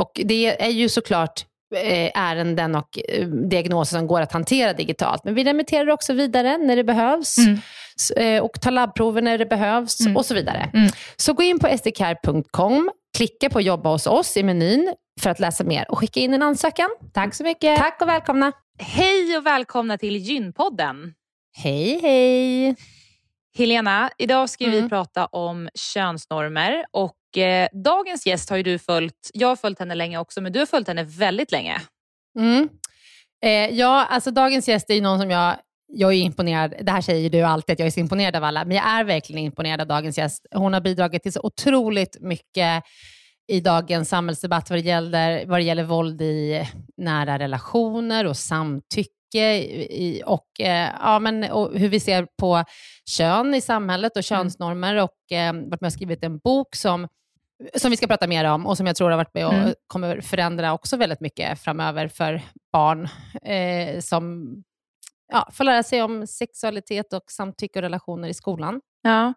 Och det är ju såklart Eh, ärenden och eh, diagnoser som går att hantera digitalt. Men vi remitterar också vidare när det behövs mm. Eh, och tar labbprover när det behövs mm. och så vidare. Mm. Så gå in på sdcare.com, klicka på jobba hos oss i menyn för att läsa mer och skicka in en ansökan. Tack så mycket. Tack och välkomna. Hej och välkomna till Gynpodden. Hej, hej. Helena, idag ska mm. vi prata om könsnormer och eh, dagens gäst har ju du följt, jag har följt henne länge också, men du har följt henne väldigt länge. Mm. Eh, ja, alltså dagens gäst är ju någon som jag jag är imponerad, det här säger du alltid att jag är så imponerad av alla, men jag är verkligen imponerad av dagens gäst. Hon har bidragit till så otroligt mycket i dagens samhällsdebatt vad det gäller, vad det gäller våld i nära relationer och samtycke i, och, eh, ja, men, och hur vi ser på kön i samhället och mm. könsnormer och eh, varit med och skrivit en bok som som vi ska prata mer om och som jag tror har varit med och mm. kommer förändra också väldigt mycket framöver för barn eh, som ja, får lära sig om sexualitet och samtycke och relationer i skolan. Ja,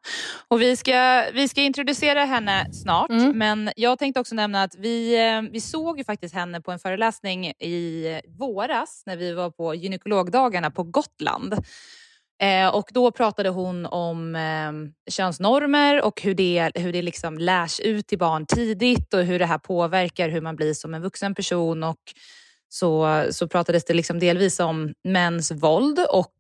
och vi ska, vi ska introducera henne snart, mm. men jag tänkte också nämna att vi, eh, vi såg ju faktiskt henne på en föreläsning i våras när vi var på gynekologdagarna på Gotland. Eh, och Då pratade hon om eh, könsnormer och hur det, hur det liksom lärs ut till barn tidigt och hur det här påverkar hur man blir som en vuxen person. Och så, så pratades det liksom delvis om mäns våld och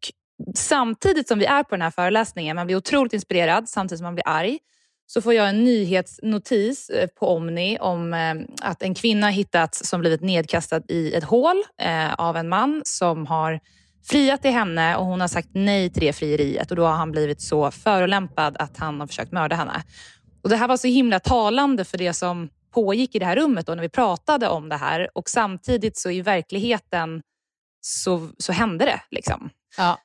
samtidigt som vi är på den här föreläsningen, man blir otroligt inspirerad samtidigt som man blir arg, så får jag en nyhetsnotis eh, på Omni om eh, att en kvinna hittats som blivit nedkastad i ett hål eh, av en man som har friat till henne och hon har sagt nej till det frieriet och då har han blivit så förolämpad att han har försökt mörda henne. Och Det här var så himla talande för det som pågick i det här rummet då när vi pratade om det här och samtidigt så i verkligheten så, så hände det. Liksom. Ja,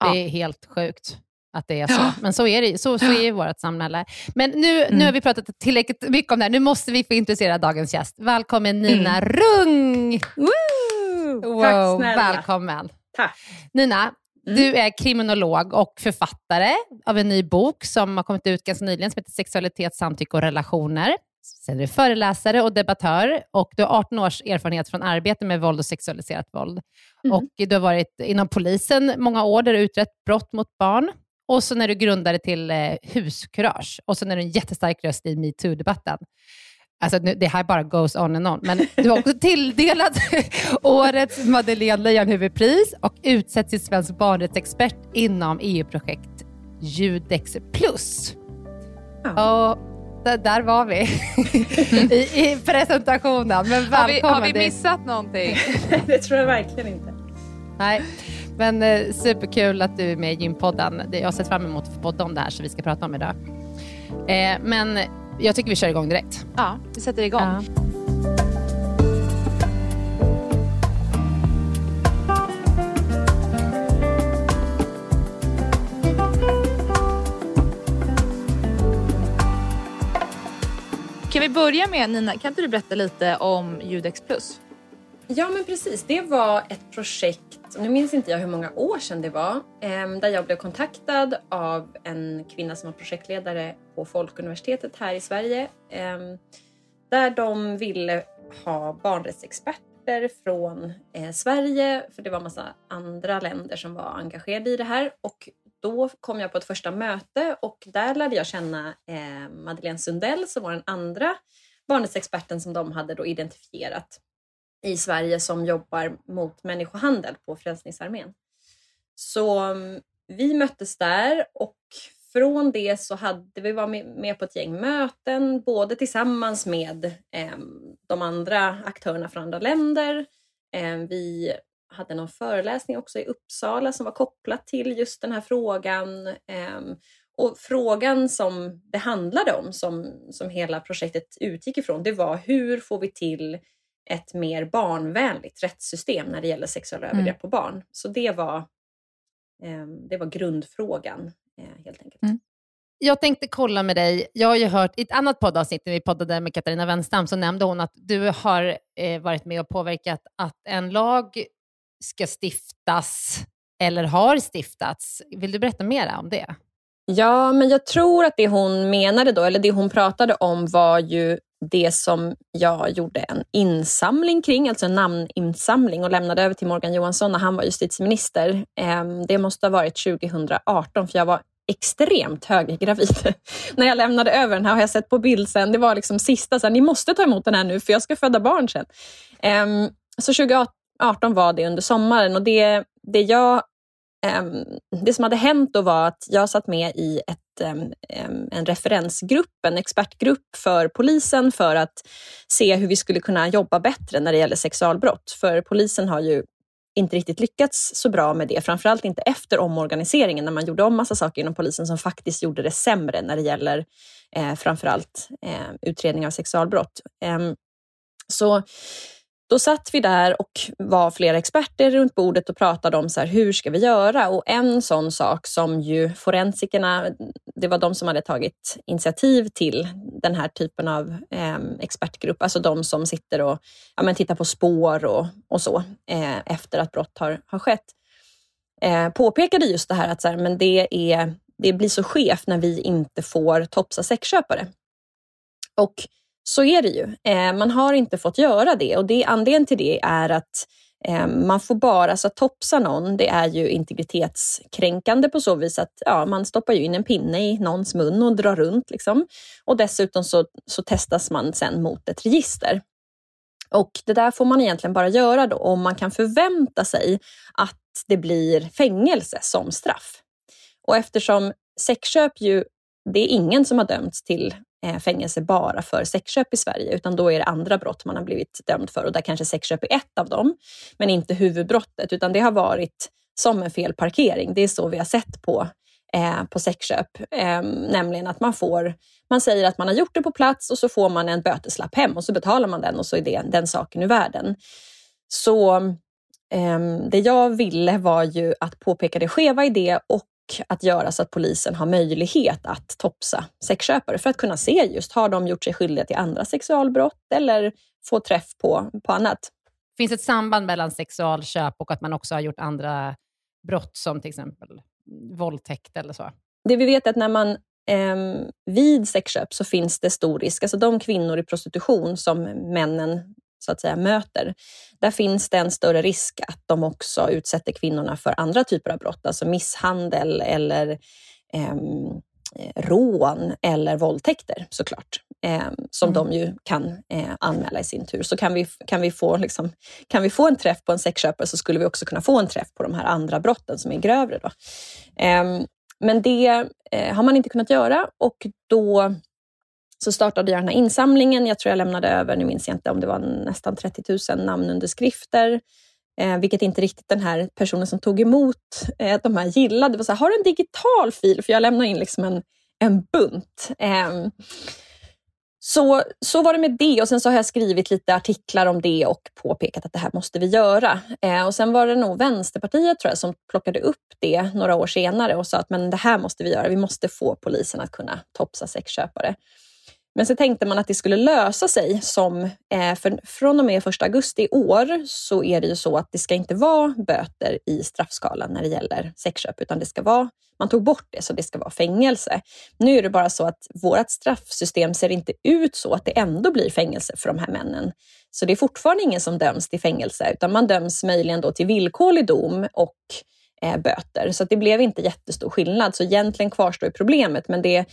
det är helt sjukt. att det är så. Men så är det så, så är ju vårt samhälle. Men nu, mm. nu har vi pratat tillräckligt mycket om det här. Nu måste vi få introducera dagens gäst. Välkommen Nina mm. Rung! Woo! Wow, Tack snälla. Välkommen. Tack. Nina, Mm. Du är kriminolog och författare av en ny bok som har kommit ut ganska nyligen som heter Sexualitet, samtycke och relationer. Sen är du föreläsare och debattör och du har 18 års erfarenhet från arbete med våld och sexualiserat våld. Mm. Och du har varit inom polisen många år där du utrett brott mot barn. Och så när du grundade till eh, Huskurage och så är du en jättestark röst i metoo-debatten. Alltså nu, det här bara goes on and on. Men du har också tilldelat årets Madeleine Leijonhufvudpris och utsetts till svensk barnrättsexpert inom EU-projekt Judex plus. Ja. Och där var vi I, i presentationen. Men har, vi, har vi missat någonting? det tror jag verkligen inte. Nej, men eh, superkul att du är med i Gympodden. Jag har sett fram emot att få podda om det här som vi ska prata om idag. Eh, men jag tycker vi kör igång direkt. Ja, vi sätter igång. Ja. Kan vi börja med Nina, kan inte du berätta lite om Judex Plus? Ja men precis, det var ett projekt, nu minns inte jag hur många år sedan det var, ehm, där jag blev kontaktad av en kvinna som var projektledare på Folkuniversitetet här i Sverige. Ehm, där de ville ha barnrättsexperter från eh, Sverige, för det var massa andra länder som var engagerade i det här. Och då kom jag på ett första möte och där lärde jag känna eh, Madeleine Sundell som var den andra barnrättsexperten som de hade då identifierat i Sverige som jobbar mot människohandel på Frälsningsarmén. Så mm, vi möttes där och från det så hade vi varit med på ett gäng möten, både tillsammans med eh, de andra aktörerna från andra länder. Eh, vi hade någon föreläsning också i Uppsala som var kopplat till just den här frågan. Eh, och frågan som det handlade om, som, som hela projektet utgick ifrån, det var hur får vi till ett mer barnvänligt rättssystem när det gäller sexuella mm. övergrepp på barn. Så det var, eh, det var grundfrågan eh, helt enkelt. Mm. Jag tänkte kolla med dig, jag har ju hört i ett annat poddavsnitt när vi poddade med Katarina Wenstam så nämnde hon att du har eh, varit med och påverkat att en lag ska stiftas eller har stiftats. Vill du berätta mer om det? Ja, men jag tror att det hon menade då, eller det hon pratade om var ju det som jag gjorde en insamling kring, alltså en namninsamling och lämnade över till Morgan Johansson när han var justitieminister. Ehm, det måste ha varit 2018 för jag var extremt höggravid när jag lämnade över den här har jag sett på bild sen. Det var liksom sista, så här, ni måste ta emot den här nu för jag ska föda barn sen. Ehm, så 2018 var det under sommaren och det, det jag Ehm, det som hade hänt då var att jag satt med i ett, ehm, ehm, en referensgrupp, en expertgrupp för polisen för att se hur vi skulle kunna jobba bättre när det gäller sexualbrott. För polisen har ju inte riktigt lyckats så bra med det, framförallt inte efter omorganiseringen när man gjorde om massa saker inom polisen som faktiskt gjorde det sämre när det gäller eh, framförallt eh, utredning av sexualbrott. Eh, så då satt vi där och var flera experter runt bordet och pratade om så här, hur ska vi göra? Och en sån sak som ju forensikerna, det var de som hade tagit initiativ till den här typen av eh, expertgrupp, alltså de som sitter och ja, men tittar på spår och, och så eh, efter att brott har, har skett, eh, påpekade just det här att så här, men det, är, det blir så skevt när vi inte får topsa sexköpare. Och så är det ju. Eh, man har inte fått göra det och det, anledningen till det är att eh, man får bara, så att topsa någon, det är ju integritetskränkande på så vis att ja, man stoppar ju in en pinne i någons mun och drar runt. Liksom. Och dessutom så, så testas man sen mot ett register. Och det där får man egentligen bara göra då om man kan förvänta sig att det blir fängelse som straff. Och eftersom sexköp ju, det är ingen som har dömts till Eh, fängelse bara för sexköp i Sverige, utan då är det andra brott man har blivit dömd för och där kanske sexköp är ett av dem, men inte huvudbrottet, utan det har varit som en felparkering. Det är så vi har sett på, eh, på sexköp, eh, nämligen att man får, man säger att man har gjort det på plats och så får man en böteslapp hem och så betalar man den och så är det den saken ur världen. Så eh, det jag ville var ju att påpeka det skeva i det och att göra så att polisen har möjlighet att topsa sexköpare för att kunna se just, har de gjort sig skyldiga till andra sexualbrott eller få träff på, på annat. Finns ett samband mellan sexualköp och att man också har gjort andra brott som till exempel våldtäkt eller så? Det vi vet är att när man eh, vid sexköp så finns det stor risk, alltså de kvinnor i prostitution som männen så att säga möter, där finns det en större risk att de också utsätter kvinnorna för andra typer av brott, alltså misshandel eller eh, rån eller våldtäkter såklart, eh, som mm. de ju kan eh, anmäla i sin tur. Så kan vi, kan, vi få, liksom, kan vi få en träff på en sexköpare så skulle vi också kunna få en träff på de här andra brotten som är grövre. Då. Eh, men det eh, har man inte kunnat göra och då så startade jag den här insamlingen. Jag tror jag lämnade över, nu minns jag inte om det var nästan 30 000 namnunderskrifter. Eh, vilket inte riktigt den här personen som tog emot eh, de här gillade. Det var så här, har du en digital fil? För jag lämnade in liksom en, en bunt. Eh, så, så var det med det och sen så har jag skrivit lite artiklar om det och påpekat att det här måste vi göra. Eh, och sen var det nog Vänsterpartiet tror jag som plockade upp det några år senare och sa att men det här måste vi göra. Vi måste få polisen att kunna topsa sexköpare. Men så tänkte man att det skulle lösa sig som, eh, för från och med 1 augusti i år så är det ju så att det ska inte vara böter i straffskalan när det gäller sexköp, utan det ska vara, man tog bort det så det ska vara fängelse. Nu är det bara så att vårt straffsystem ser inte ut så att det ändå blir fängelse för de här männen. Så det är fortfarande ingen som döms till fängelse, utan man döms möjligen då till villkorlig dom och eh, böter. Så det blev inte jättestor skillnad. Så egentligen kvarstår problemet, men det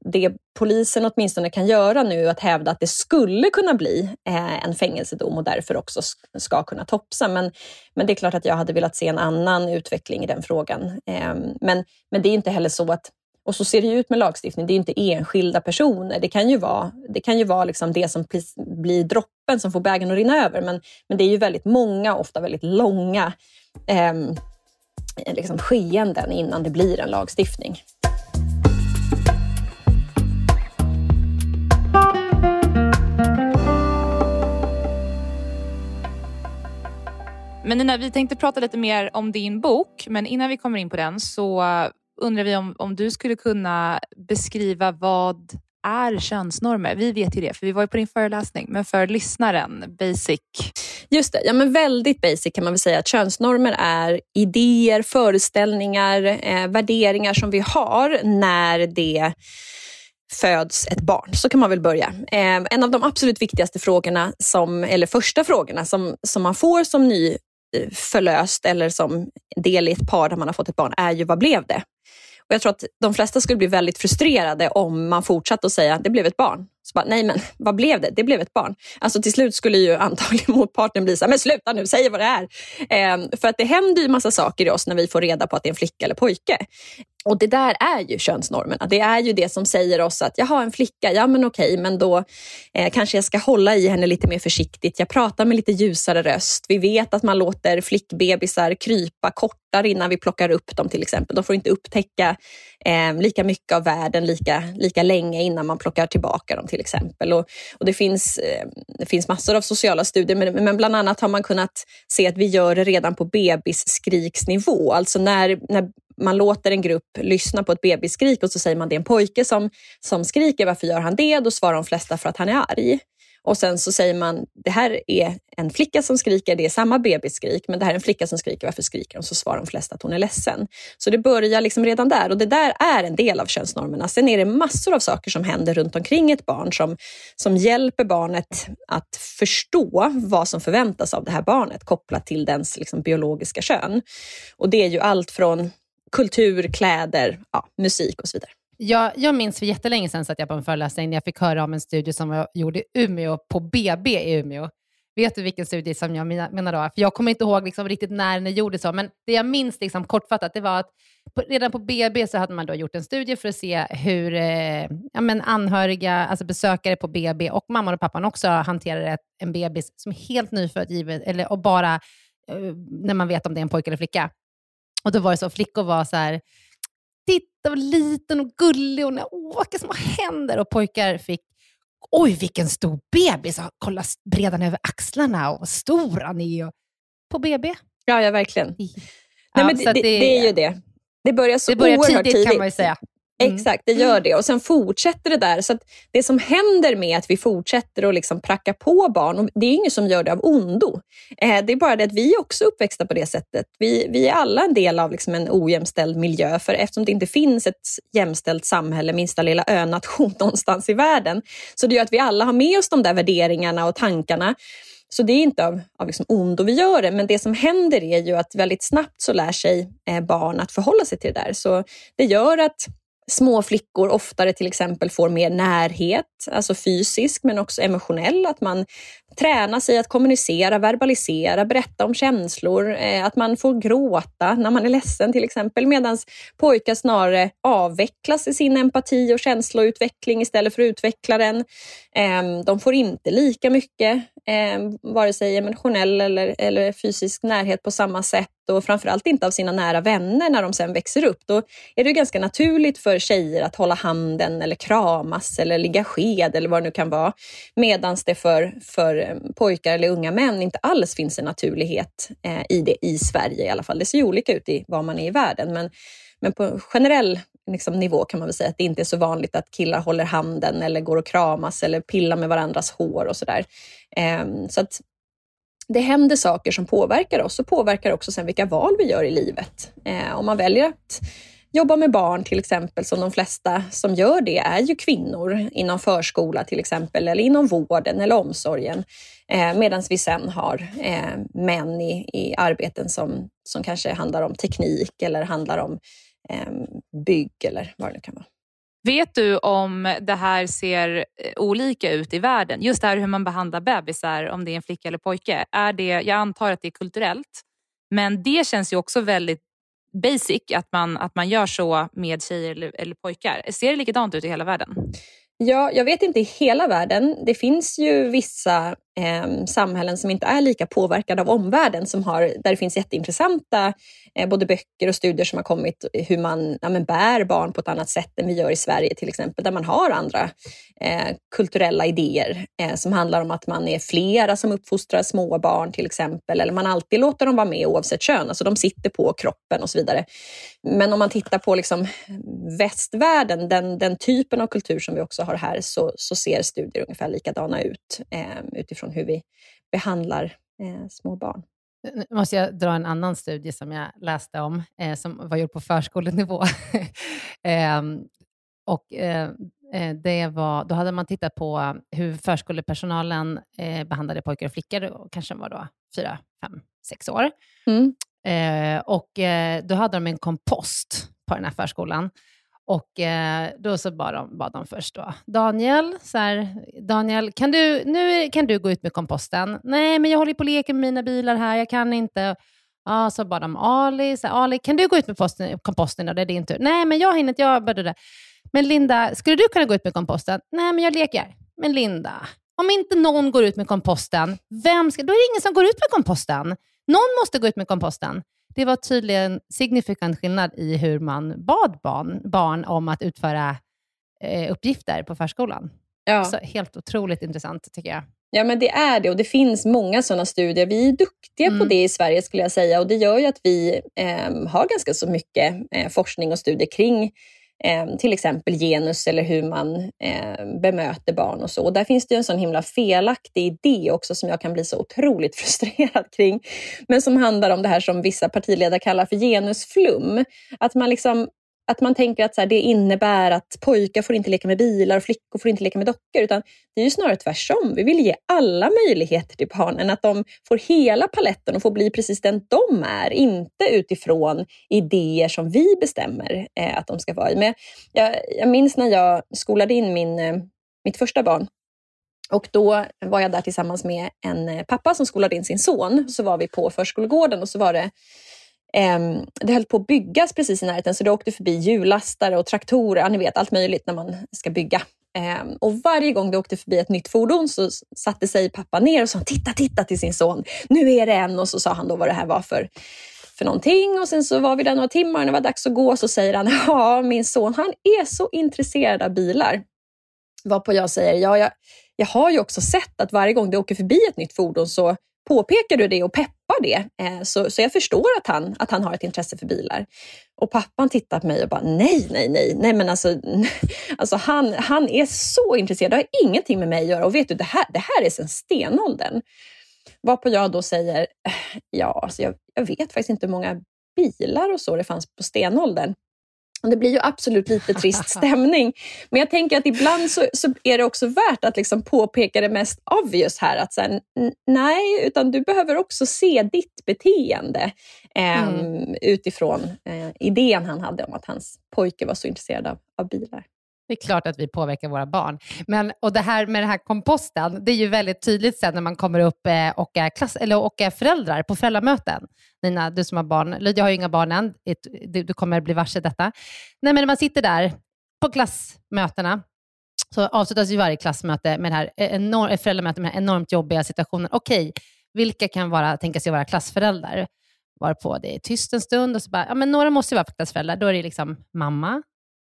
det polisen åtminstone kan göra nu är att hävda att det skulle kunna bli eh, en fängelsedom och därför också ska kunna topsa. Men, men det är klart att jag hade velat se en annan utveckling i den frågan. Ehm, men, men det är inte heller så att och så ser det ut med lagstiftning. Det är inte enskilda personer. Det kan ju vara det, kan ju vara liksom det som blir droppen som får bägaren att rinna över. Men, men det är ju väldigt många, ofta väldigt långa eh, liksom skeenden innan det blir en lagstiftning. Men Nina, vi tänkte prata lite mer om din bok, men innan vi kommer in på den så undrar vi om, om du skulle kunna beskriva vad är könsnormer? Vi vet ju det, för vi var ju på din föreläsning, men för lyssnaren, basic. Just det, ja, men väldigt basic kan man väl säga att könsnormer är idéer, föreställningar, eh, värderingar som vi har när det föds ett barn. Så kan man väl börja. Eh, en av de absolut viktigaste frågorna, som, eller första frågorna som, som man får som ny förlöst eller som del i ett par där man har fått ett barn är ju vad blev det? Och Jag tror att de flesta skulle bli väldigt frustrerade om man fortsatte att säga det blev ett barn. Så bara, nej men vad blev det? Det blev ett barn. Alltså till slut skulle ju antagligen motparten bli så här, men sluta nu, säg vad det är. Ehm, för att det händer ju massa saker i oss när vi får reda på att det är en flicka eller pojke. Och det där är ju könsnormerna. Det är ju det som säger oss att jaha, en flicka, ja men okej, men då eh, kanske jag ska hålla i henne lite mer försiktigt. Jag pratar med lite ljusare röst. Vi vet att man låter flickbebisar krypa kortare innan vi plockar upp dem till exempel. De får inte upptäcka eh, lika mycket av världen lika, lika länge innan man plockar tillbaka dem till till exempel. Och, och det, finns, eh, det finns massor av sociala studier, men, men bland annat har man kunnat se att vi gör det redan på bebisskriksnivå. Alltså när, när man låter en grupp lyssna på ett bebisskrik och så säger man det är en pojke som, som skriker, varför gör han det? Då svarar de flesta för att han är arg. Och sen så säger man, det här är en flicka som skriker, det är samma bebisskrik, men det här är en flicka som skriker, varför skriker hon? Så svarar de flesta att hon är ledsen. Så det börjar liksom redan där och det där är en del av könsnormerna. Sen är det massor av saker som händer runt omkring ett barn som, som hjälper barnet att förstå vad som förväntas av det här barnet kopplat till dens liksom biologiska kön. Och det är ju allt från kultur, kläder, ja, musik och så vidare. Jag, jag minns för jättelänge sedan att jag på en föreläsning när jag fick höra om en studie som jag gjorde i Umeå, på BB i Umeå. Vet du vilken studie som jag menar då? För jag kommer inte ihåg liksom riktigt när ni gjorde så. men det jag minns liksom kortfattat det var att på, redan på BB så hade man då gjort en studie för att se hur eh, ja, men anhöriga, alltså besökare på BB och mamman och pappan också hanterade en bebis som är helt nyfödd, givet, eller, och bara eh, när man vet om det är en pojke eller flicka. Och då var det så, flickor var så här, titta vad liten och gullig och åh, vilka små händer. Och pojkar fick, oj vilken stor bebis, kolla bredan över axlarna och vad stor han är. På BB. Ja, ja verkligen. Ja, Nej, men det, det, det, är ju det. Det börjar så det börjar oerhört tidigt, tidigt. kan man ju säga. Mm. Exakt, det gör det. Och sen fortsätter det där. Så Det som händer med att vi fortsätter att liksom pracka på barn, och det är ingen som gör det av ondo. Eh, det är bara det att vi är också uppväxta på det sättet. Vi, vi är alla en del av liksom en ojämställd miljö, för eftersom det inte finns ett jämställt samhälle, minsta lilla önation någonstans i världen, så det gör att vi alla har med oss de där värderingarna och tankarna. Så det är inte av, av liksom ondo vi gör det, men det som händer är ju att väldigt snabbt så lär sig eh, barn att förhålla sig till det där. Så det gör att små flickor oftare till exempel får mer närhet, alltså fysisk men också emotionell. Att man tränar sig att kommunicera, verbalisera, berätta om känslor, eh, att man får gråta när man är ledsen till exempel. Medan pojkar snarare avvecklas i sin empati och känsloutveckling istället för att utveckla den. Ehm, de får inte lika mycket, ehm, vare sig emotionell eller, eller fysisk närhet på samma sätt och framförallt inte av sina nära vänner när de sen växer upp. Då är det ganska naturligt för tjejer att hålla handen eller kramas eller ligga sked eller vad det nu kan vara. Medan det för, för eh, pojkar eller unga män inte alls finns en naturlighet eh, i det i Sverige i alla fall. Det ser ju olika ut i var man är i världen, men, men på generell liksom, nivå kan man väl säga att det inte är så vanligt att killar håller handen eller går och kramas eller pillar med varandras hår och sådär. Eh, så att det händer saker som påverkar oss och påverkar också sen vilka val vi gör i livet. Eh, om man väljer att jobba med barn till exempel, som de flesta som gör det är ju kvinnor inom förskola till exempel, eller inom vården eller omsorgen. Eh, Medan vi sen har eh, män i, i arbeten som, som kanske handlar om teknik eller handlar om eh, bygg eller vad det nu kan vara. Vet du om det här ser eh, olika ut i världen? Just det här hur man behandlar bebisar, om det är en flicka eller pojke. Är det, jag antar att det är kulturellt, men det känns ju också väldigt basic att man, att man gör så med tjejer eller, eller pojkar. Ser det likadant ut i hela världen? Ja, jag vet inte i hela världen. Det finns ju vissa eh, samhällen som inte är lika påverkade av omvärlden, som har, där det finns jätteintressanta eh, både böcker och studier som har kommit hur man ja, men bär barn på ett annat sätt än vi gör i Sverige till exempel, där man har andra eh, kulturella idéer eh, som handlar om att man är flera som uppfostrar små barn till exempel, eller man alltid låter dem vara med oavsett kön, alltså de sitter på kroppen och så vidare. Men om man tittar på liksom västvärlden, den, den typen av kultur som vi också har här, så, så ser studier ungefär likadana ut eh, utifrån hur vi behandlar eh, små barn. Nu måste jag dra en annan studie som jag läste om, eh, som var gjord på förskolenivå. eh, och, eh, det var, då hade man tittat på hur förskolepersonalen eh, behandlade pojkar och flickor, och kanske var då fyra, fem, sex år. Mm. Eh, och då hade de en kompost på den här förskolan. Och eh, då så bad de, bad de först då, Daniel, så här, Daniel kan du, nu kan du gå ut med komposten. Nej, men jag håller på och leker med mina bilar här, jag kan inte. Ja, så bad de Ali, så här, Ali, kan du gå ut med posten, komposten? Då? Det är din tur. Nej, men jag hinner inte, jag började det. Men Linda, skulle du kunna gå ut med komposten? Nej, men jag leker. Men Linda, om inte någon går ut med komposten, vem ska, då är det ingen som går ut med komposten. Någon måste gå ut med komposten det var tydligen signifikant skillnad i hur man bad barn, barn om att utföra eh, uppgifter på förskolan. Ja. Så helt otroligt intressant tycker jag. Ja, men det är det och det finns många sådana studier. Vi är duktiga mm. på det i Sverige skulle jag säga och det gör ju att vi eh, har ganska så mycket eh, forskning och studier kring Eh, till exempel genus eller hur man eh, bemöter barn och så. Och där finns det en sån himla felaktig idé också som jag kan bli så otroligt frustrerad kring. Men som handlar om det här som vissa partiledare kallar för genusflum. Att man liksom att man tänker att så här, det innebär att pojkar får inte leka med bilar och flickor får inte leka med dockor. Utan det är ju snarare tvärtom. Vi vill ge alla möjligheter till barnen. Att de får hela paletten och får bli precis den de är. Inte utifrån idéer som vi bestämmer eh, att de ska vara i. Men jag, jag minns när jag skolade in min, eh, mitt första barn. Och då var jag där tillsammans med en eh, pappa som skolade in sin son. Så var vi på förskolegården och så var det Ehm, det höll på att byggas precis i närheten så det åkte förbi hjullastare och traktorer, ja, ni vet allt möjligt när man ska bygga. Ehm, och varje gång det åkte förbi ett nytt fordon så satte sig pappa ner och sa titta, titta till sin son. Nu är det en och så sa han då vad det här var för, för någonting och sen så var vi där några timmar och när det var dags att gå så säger han ja, min son han är så intresserad av bilar. Varpå jag säger ja, jag, jag har ju också sett att varje gång det åker förbi ett nytt fordon så påpekar du det och peppar pappa det. Eh, så, så jag förstår att han, att han har ett intresse för bilar. Och pappan tittar på mig och bara nej, nej, nej, nej men alltså, alltså han, han är så intresserad, det har ingenting med mig att göra. Och vet du, det här, det här är sedan stenåldern. Varpå jag då säger, eh, ja, alltså jag, jag vet faktiskt inte hur många bilar och så det fanns på stenåldern. Det blir ju absolut lite trist stämning. Men jag tänker att ibland så, så är det också värt att liksom påpeka det mest obvious här. Att så här, nej, utan du behöver också se ditt beteende eh, mm. utifrån eh, idén han hade om att hans pojke var så intresserad av, av bilar. Det är klart att vi påverkar våra barn. Men, och det här med den här komposten, det är ju väldigt tydligt sen när man kommer upp eh, och, är klass, eller, och är föräldrar på föräldramöten. Nina, du som har barn, Lydia har ju inga barn än, du, du kommer bli varse detta. Nej, men när man sitter där på klassmötena, så avslutas ju varje klassmöte med det här eh, enorm, föräldramöte med den här enormt jobbiga situationen. Okej, vilka kan vara, tänka sig vara klassföräldrar? Varpå det är tyst en stund och så bara, ja men några måste ju vara klassföräldrar. Då är det liksom mamma,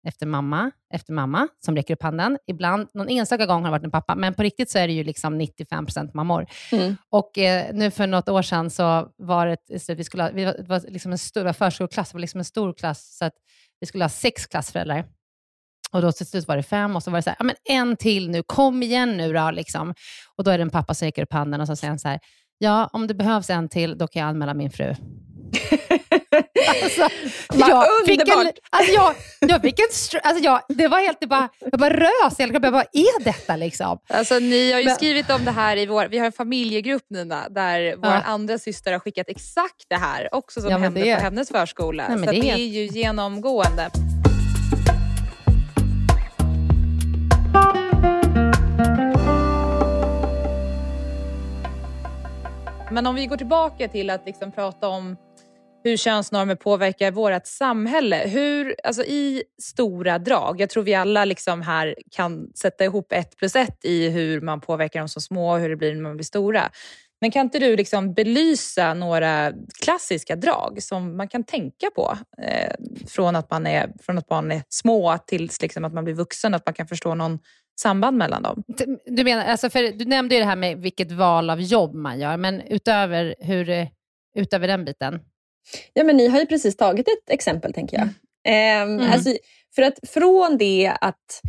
efter mamma efter mamma som räcker upp handen. Ibland, någon enstaka gång har det varit en pappa, men på riktigt så är det ju liksom 95 mammor. Mm. Och eh, nu för något år sedan så var det, så vi skulle ha, vi var, det var liksom en stor förskoleklass, det var liksom en stor klass, så att vi skulle ha sex klassföräldrar. Och då till slut var det fem och så var det så här, ja, men en till nu, kom igen nu då. Liksom. Och då är det en pappa som räcker upp handen och så säger han så här, ja om det behövs en till, då kan jag anmäla min fru. alltså, jag fick en, alltså jag, jag fick en alltså jag, det var helt, det bara, jag bara rös i hela kroppen. Vad är detta liksom? Alltså, ni har ju Men, skrivit om det här i vår, vi har en familjegrupp Nina, där ja. vår andra syster har skickat exakt det här också som ja, hände det, på hennes förskola. Nej, så det, det är ju genomgående. Men om vi går tillbaka till att liksom prata om hur könsnormer påverkar vårt samhälle. Hur, alltså I stora drag, jag tror vi alla liksom här kan sätta ihop ett plus ett i hur man påverkar dem som små och hur det blir när man blir stora. Men kan inte du liksom belysa några klassiska drag som man kan tänka på eh, från, att man är, från att barn är små tills liksom att man blir vuxen, att man kan förstå någon samband mellan dem? Du, menar, alltså för, du nämnde ju det här med vilket val av jobb man gör, men utöver, hur, utöver den biten? Ja, men ni har ju precis tagit ett exempel, tänker jag. Mm. Eh. Alltså, för att från det att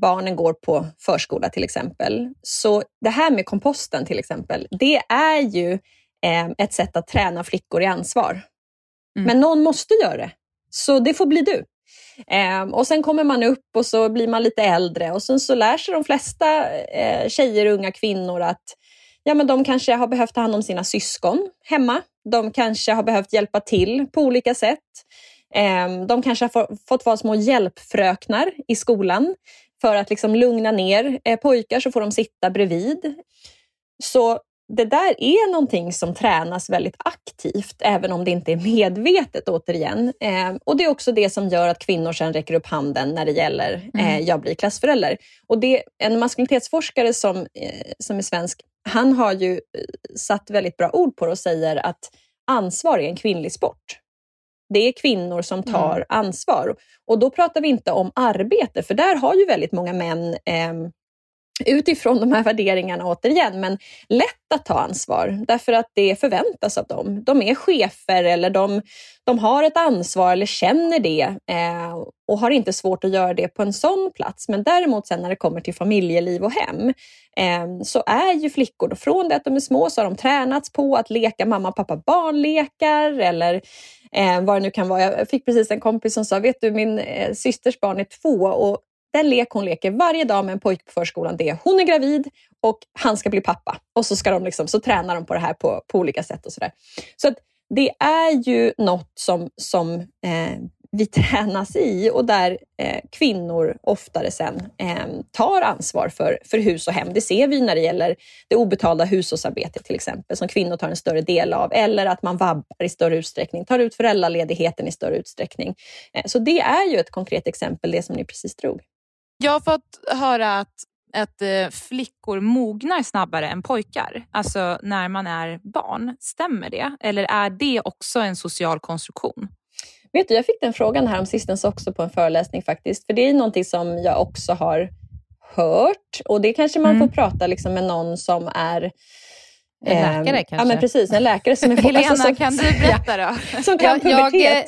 barnen går på förskola till exempel, så det här med komposten till exempel, det är ju eh, ett sätt att träna flickor i ansvar. Mm. Men någon måste göra det, så det får bli du. Eh, och Sen kommer man upp och så blir man lite äldre och sen så lär sig de flesta eh, tjejer och unga kvinnor att ja, men de kanske har behövt ta hand om sina syskon hemma. De kanske har behövt hjälpa till på olika sätt. Ehm, de kanske har fått vara små hjälpfröknar i skolan för att liksom lugna ner eh, pojkar så får de sitta bredvid. Så det där är någonting som tränas väldigt aktivt, även om det inte är medvetet återigen. Eh, och Det är också det som gör att kvinnor sen räcker upp handen när det gäller eh, jag blir klassförälder. Och det, en maskulinitetsforskare som, eh, som är svensk, han har ju eh, satt väldigt bra ord på det och säger att ansvar är en kvinnlig sport. Det är kvinnor som tar mm. ansvar. Och då pratar vi inte om arbete, för där har ju väldigt många män eh, utifrån de här värderingarna återigen, men lätt att ta ansvar därför att det förväntas av dem. De är chefer eller de, de har ett ansvar eller känner det eh, och har inte svårt att göra det på en sån plats. Men däremot sen när det kommer till familjeliv och hem eh, så är ju flickor, då, från det att de är små så har de tränats på att leka mamma och pappa barnlekar eller eh, vad det nu kan vara. Jag fick precis en kompis som sa, vet du min eh, systers barn är två och den lek hon leker varje dag med en pojke på förskolan, det är hon är gravid och han ska bli pappa. Och så, ska de liksom, så tränar de på det här på, på olika sätt. och Så, där. så att det är ju något som, som eh, vi tränas i och där eh, kvinnor oftare sen eh, tar ansvar för, för hus och hem. Det ser vi när det gäller det obetalda hushållsarbetet till exempel, som kvinnor tar en större del av. Eller att man vabbar i större utsträckning, tar ut föräldraledigheten i större utsträckning. Eh, så det är ju ett konkret exempel, det som ni precis drog. Jag har fått höra att, att eh, flickor mognar snabbare än pojkar, alltså när man är barn. Stämmer det? Eller är det också en social konstruktion? Vet du, jag fick den frågan här om sistens också på en föreläsning faktiskt. För det är någonting som jag också har hört och det kanske man mm. får prata liksom med någon som är En läkare kanske? Ja, men precis. En läkare som är Helena, alltså, som, kan du berätta då? som kan pubertet. Jag,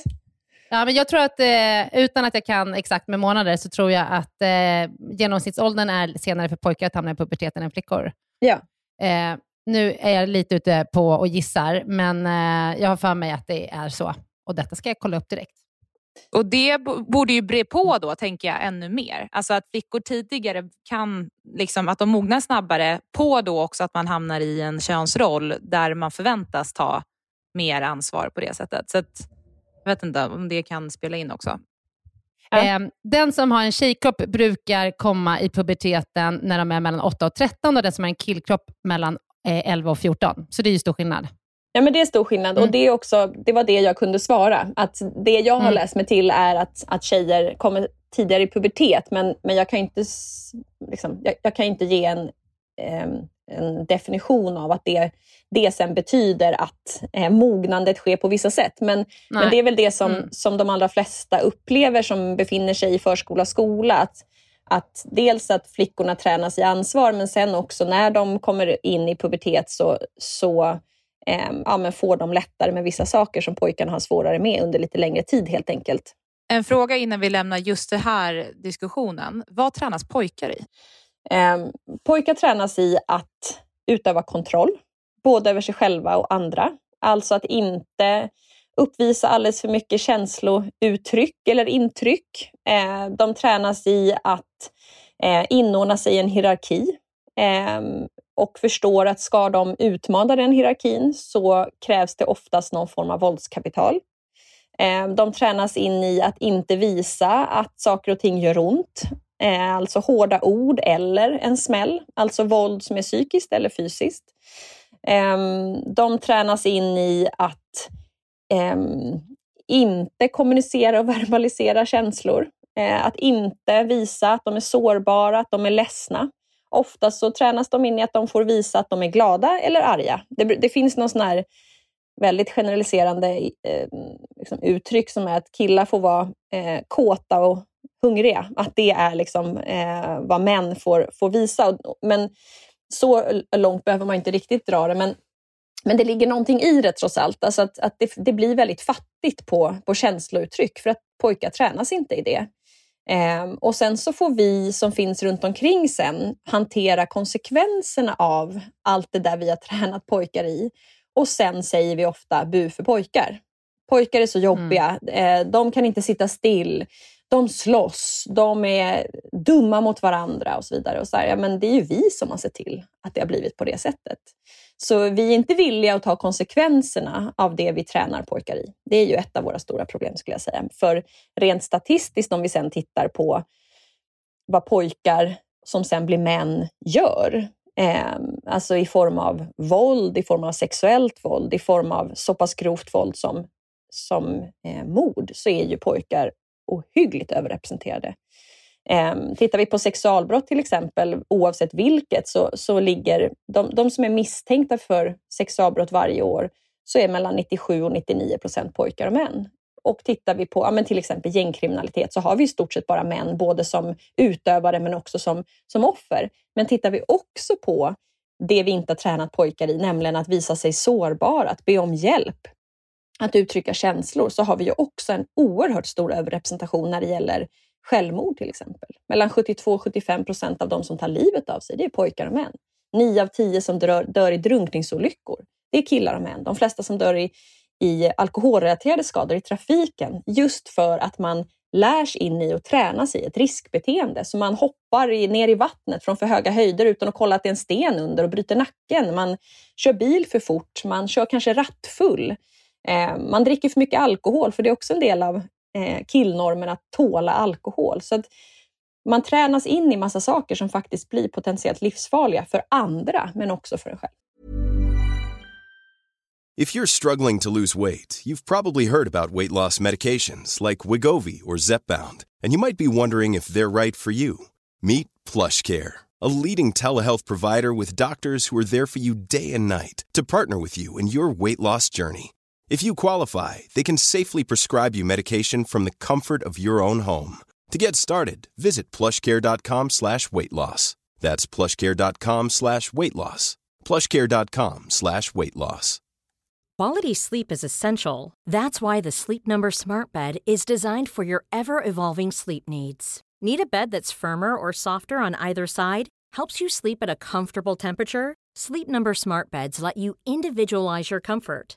Ja, men jag tror att, eh, utan att jag kan exakt med månader, så tror jag att eh, genomsnittsåldern är senare för pojkar att hamna i puberteten än flickor. Ja. Eh, nu är jag lite ute på och gissar, men eh, jag har för mig att det är så. Och detta ska jag kolla upp direkt. Och det borde ju bre på då, tänker jag, ännu mer. Alltså att flickor tidigare kan, liksom, att de mognar snabbare på då också att man hamnar i en könsroll där man förväntas ta mer ansvar på det sättet. Så att, jag vet inte om det kan spela in också. Ja. Ehm, den som har en tjejkropp brukar komma i puberteten när de är mellan 8 och 13 och den som har en killkropp mellan 11 eh, och 14. Så det är ju stor skillnad. Ja, men det är stor skillnad mm. och det, är också, det var det jag kunde svara. Att det jag har mm. läst mig till är att, att tjejer kommer tidigare i pubertet, men, men jag, kan inte, liksom, jag, jag kan inte ge en, en definition av att det, det sen betyder att eh, mognandet sker på vissa sätt. Men, men det är väl det som, mm. som de allra flesta upplever som befinner sig i förskola och skola. Att, att dels att flickorna tränas i ansvar, men sen också när de kommer in i pubertet så, så eh, ja, men får de lättare med vissa saker som pojkarna har svårare med under lite längre tid helt enkelt. En fråga innan vi lämnar just den här diskussionen. Vad tränas pojkar i? Eh, pojkar tränas i att utöva kontroll, både över sig själva och andra. Alltså att inte uppvisa alldeles för mycket känslouttryck eller intryck. Eh, de tränas i att eh, inordna sig i en hierarki eh, och förstår att ska de utmana den hierarkin så krävs det oftast någon form av våldskapital. Ehm, de tränas in i att inte visa att saker och ting gör ont, Eh, alltså hårda ord eller en smäll, alltså våld som är psykiskt eller fysiskt. Ehm, de tränas in i att ehm, inte kommunicera och verbalisera känslor, eh, att inte visa att de är sårbara, att de är ledsna. Ofta så tränas de in i att de får visa att de är glada eller arga. Det, det finns någon sån här väldigt generaliserande eh, liksom uttryck som är att killar får vara eh, kåta och hungriga. Att det är liksom, eh, vad män får, får visa. Men så långt behöver man inte riktigt dra det. Men, men det ligger någonting i det trots allt. Alltså att, att det, det blir väldigt fattigt på, på känslouttryck för att pojkar tränas inte i det. Eh, och sen så får vi som finns runt omkring sen hantera konsekvenserna av allt det där vi har tränat pojkar i. Och sen säger vi ofta bu för pojkar. Pojkar är så jobbiga, mm. eh, de kan inte sitta still, de slåss, de är dumma mot varandra och så vidare. Och så här, ja, men det är ju vi som har sett till att det har blivit på det sättet. Så vi är inte villiga att ta konsekvenserna av det vi tränar pojkar i. Det är ju ett av våra stora problem skulle jag säga. För rent statistiskt om vi sen tittar på vad pojkar som sen blir män gör, eh, alltså i form av våld, i form av sexuellt våld, i form av så pass grovt våld som, som eh, mord, så är ju pojkar ohyggligt överrepresenterade. Eh, tittar vi på sexualbrott till exempel, oavsett vilket, så, så ligger de, de som är misstänkta för sexualbrott varje år, så är mellan 97 och 99 procent pojkar och män. Och tittar vi på ja, men till exempel gängkriminalitet så har vi i stort sett bara män, både som utövare men också som, som offer. Men tittar vi också på det vi inte har tränat pojkar i, nämligen att visa sig sårbara, att be om hjälp, att uttrycka känslor, så har vi ju också en oerhört stor överrepresentation när det gäller självmord till exempel. Mellan 72 och 75 procent av de som tar livet av sig, det är pojkar och män. Nio av tio som dör, dör i drunkningsolyckor, det är killar och män. De flesta som dör i, i alkoholrelaterade skador i trafiken, just för att man lärs in i och tränas i ett riskbeteende. Så man hoppar i, ner i vattnet från för höga höjder utan att kolla att det är en sten under och bryter nacken. Man kör bil för fort, man kör kanske rattfull. Eh, man dricker för mycket alkohol, för det är också en del av eh, killnormen att tåla alkohol. Så att man tränas in i massa saker som faktiskt blir potentiellt livsfarliga för andra, men också för en själv. If you're struggling to lose weight, you've probably heard about weight loss medications like Wigovi or Zepbound, and you might be wondering if they're right for you. Meet PlushCare, a leading telehealth provider with doctors who are there for you day and night to partner with you in your weight loss journey. If you qualify, they can safely prescribe you medication from the comfort of your own home. To get started, visit plushcare.com slash weight loss. That's plushcare.com slash weight loss. plushcare.com slash weight loss. Quality sleep is essential. That's why the Sleep Number Smart Bed is designed for your ever evolving sleep needs. Need a bed that's firmer or softer on either side? Helps you sleep at a comfortable temperature? Sleep Number Smart Beds let you individualize your comfort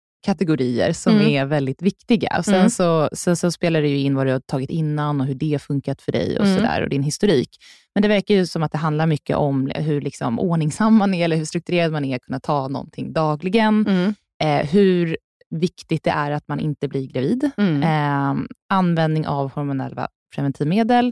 kategorier som Mm. är väldigt viktiga. Och sen, Mm. så, sen så spelar det ju in vad du har tagit innan och hur det funkat för dig och, Mm. sådär, och din historik. Men det verkar ju som att det handlar mycket om hur liksom ordningsam man är, eller hur strukturerad man är, kunna ta någonting dagligen. Mm. Eh, hur viktigt det är att man inte blir gravid. Eh, användning av hormonella preventivmedel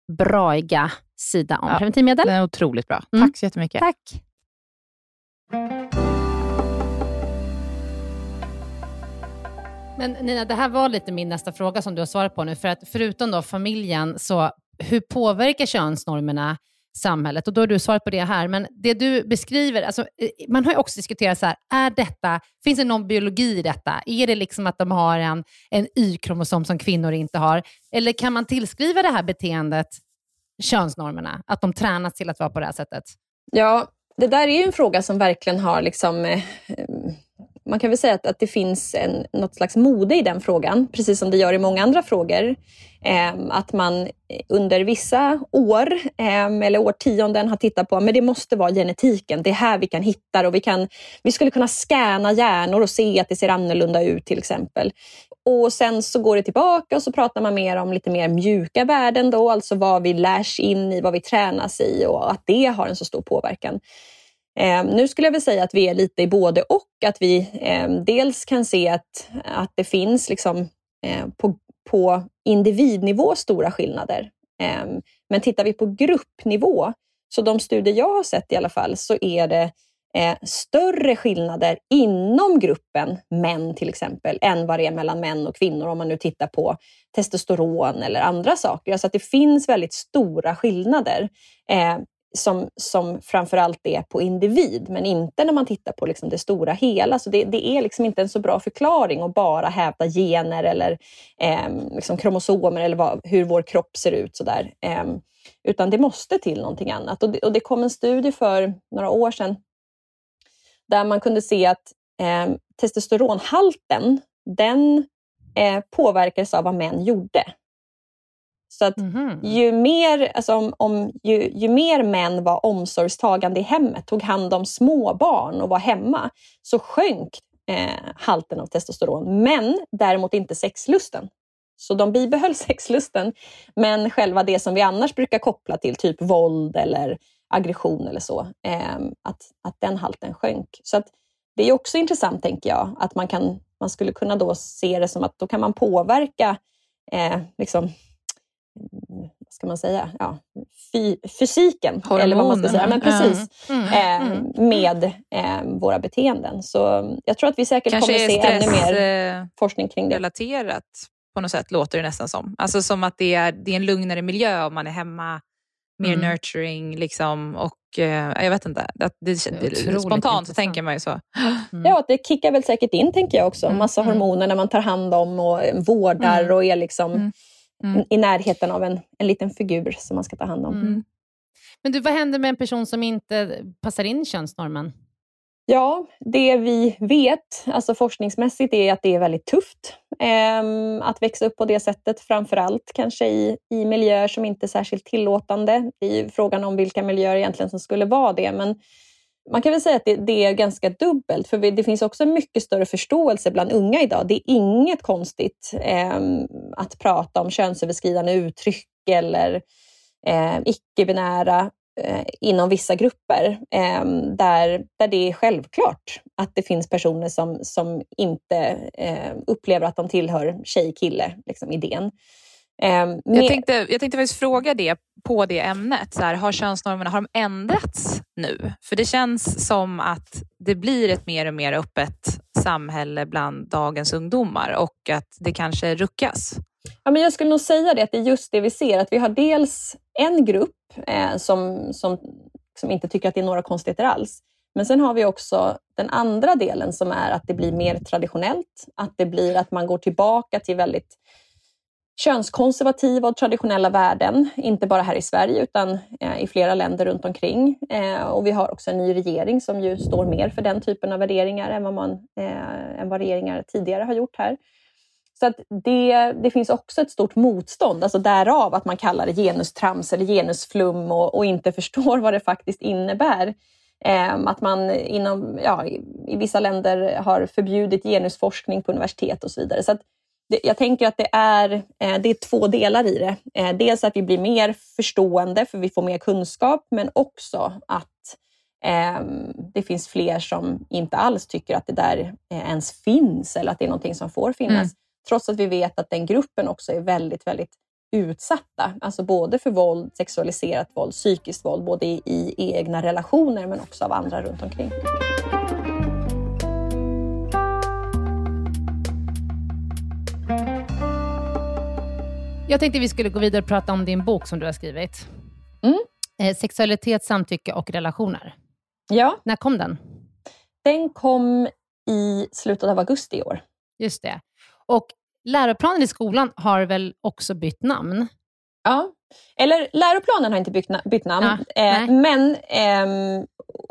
braiga sida om Ja. preventivmedel. Den är otroligt bra. Mm. Tack så jättemycket. Tack. Men Nina, det här var lite min nästa fråga som du har svarat på nu. För att förutom då familjen, så hur påverkar könsnormerna samhället? Och då har du svarat på det här. Men det du beskriver, alltså, eh, man har ju också diskuterat så här, är detta, finns det någon biologi i detta? Är det liksom att de har en, en Y-kromosom som kvinnor inte har? Eller kan man tillskriva det här beteendet könsnormerna? Att de tränas till att vara på det här sättet? Ja, det där är ju en fråga som verkligen har liksom... Eh, eh man kan väl säga att, att det finns en, något slags mode i den frågan, precis som det gör i många andra frågor. Eh, att man under vissa år eh, eller årtionden har tittat på men det måste vara genetiken. Det är här vi kan hitta det och vi, kan, vi skulle kunna scanna hjärnor och se att det ser annorlunda ut till exempel. Och sen så går det tillbaka och så pratar man mer om lite mer mjuka värden då, alltså vad vi lärs in i, vad vi tränas i och att det har en så stor påverkan. Eh, nu skulle jag väl säga att vi är lite i både och. Att vi eh, dels kan se att, att det finns liksom, eh, på, på individnivå stora skillnader. Eh, men tittar vi på gruppnivå, så de studier jag har sett i alla fall, så är det eh, större skillnader inom gruppen män till exempel, än vad det är mellan män och kvinnor om man nu tittar på testosteron eller andra saker. Alltså att det finns väldigt stora skillnader. Ehm, som, som framförallt är på individ, men inte när man tittar på liksom det stora hela. Så det, det är liksom inte en så bra förklaring att bara hävda gener eller eh, liksom kromosomer eller vad, hur vår kropp ser ut. Så där. Eh, utan det måste till någonting annat. Och det, och det kom en studie för några år sedan där man kunde se att eh, testosteronhalten den eh, påverkades av vad män gjorde. Så att Mhm. ju mer, alltså om, om, ju, ju mer män var omsorgstagande i hemmet, tog hand om små barn och var hemma, så sjönk eh, halten av testosteron, men däremot inte sexlusten. Så de bibehöll sexlusten, men själva det som vi annars brukar koppla till, typ våld eller aggression eller så, eh, att, att den halten sjönk. Så att det är också intressant, tänker jag, att man, kan, man skulle kunna då se det som att då kan man påverka eh, liksom, vad ska man säga, ja, fy, fysiken, Hormonerna. eller vad man ska säga, men precis, mm. Mm. Eh, med eh, våra beteenden. Så jag tror att vi säkert Kanske kommer se ännu mer eh, forskning kring det. relaterat på något sätt, låter det nästan som. Alltså som att det är, det är en lugnare miljö om man är hemma, mer mm. nurturing liksom, och eh, jag vet inte. Att det, det spontant så tänker man ju så. Mm. Ja, det kickar väl säkert in tänker jag också. Mm. Massa mm. hormoner när man tar hand om och vårdar mm. och är liksom mm. I närheten av en, en liten figur som man ska ta hand om. Mm. Men du, vad händer med en person som inte passar in i könsnormen? Ja, det vi vet alltså forskningsmässigt är att det är väldigt tufft eh, att växa upp på det sättet. Framför allt kanske i, i miljöer som inte är särskilt tillåtande. Det är frågan om vilka miljöer egentligen som skulle vara det. Men man kan väl säga att det, det är ganska dubbelt, för det finns också mycket större förståelse bland unga idag. Det är inget konstigt eh, att prata om könsöverskridande uttryck eller eh, icke-binära eh, inom vissa grupper, eh, där, där det är självklart att det finns personer som, som inte eh, upplever att de tillhör tjej-kille, liksom idén. Med... Jag, tänkte, jag tänkte faktiskt fråga det på det ämnet. Så här, har könsnormerna har de ändrats nu? För det känns som att det blir ett mer och mer öppet samhälle bland dagens ungdomar och att det kanske ruckas. Ja, men jag skulle nog säga det, att det är just det vi ser. Att vi har dels en grupp eh, som, som, som inte tycker att det är några konstigheter alls. Men sen har vi också den andra delen som är att det blir mer traditionellt. Att det blir att man går tillbaka till väldigt könskonservativa och traditionella värden, inte bara här i Sverige utan eh, i flera länder runt omkring. Eh, och vi har också en ny regering som ju står mer för den typen av värderingar än vad, man, eh, än vad regeringar tidigare har gjort här. Så att det, det finns också ett stort motstånd, alltså därav att man kallar det genustrams eller genusflum och, och inte förstår vad det faktiskt innebär. Ehm, att man inom, ja, i vissa länder har förbjudit genusforskning på universitet och så vidare. Så jag tänker att det är, eh, det är två delar i det. Eh, dels att vi blir mer förstående för vi får mer kunskap, men också att ehm, det finns fler som inte alls tycker att det där eh, ens finns eller att det är någonting som får finnas. Mm. Trots att vi vet att den gruppen också är väldigt, väldigt utsatta. Alltså både för våld, sexualiserat våld, psykiskt våld, både i, i egna relationer men också av andra runt omkring. Jag tänkte vi skulle gå vidare och prata om din bok som du har skrivit. Mm. Eh, sexualitet, samtycke och relationer. Ja. När kom den? Den kom i slutet av augusti i år. Just det. Och läroplanen i skolan har väl också bytt namn? Ja, eller läroplanen har inte bytt, bytt namn, ja, eh, men, eh,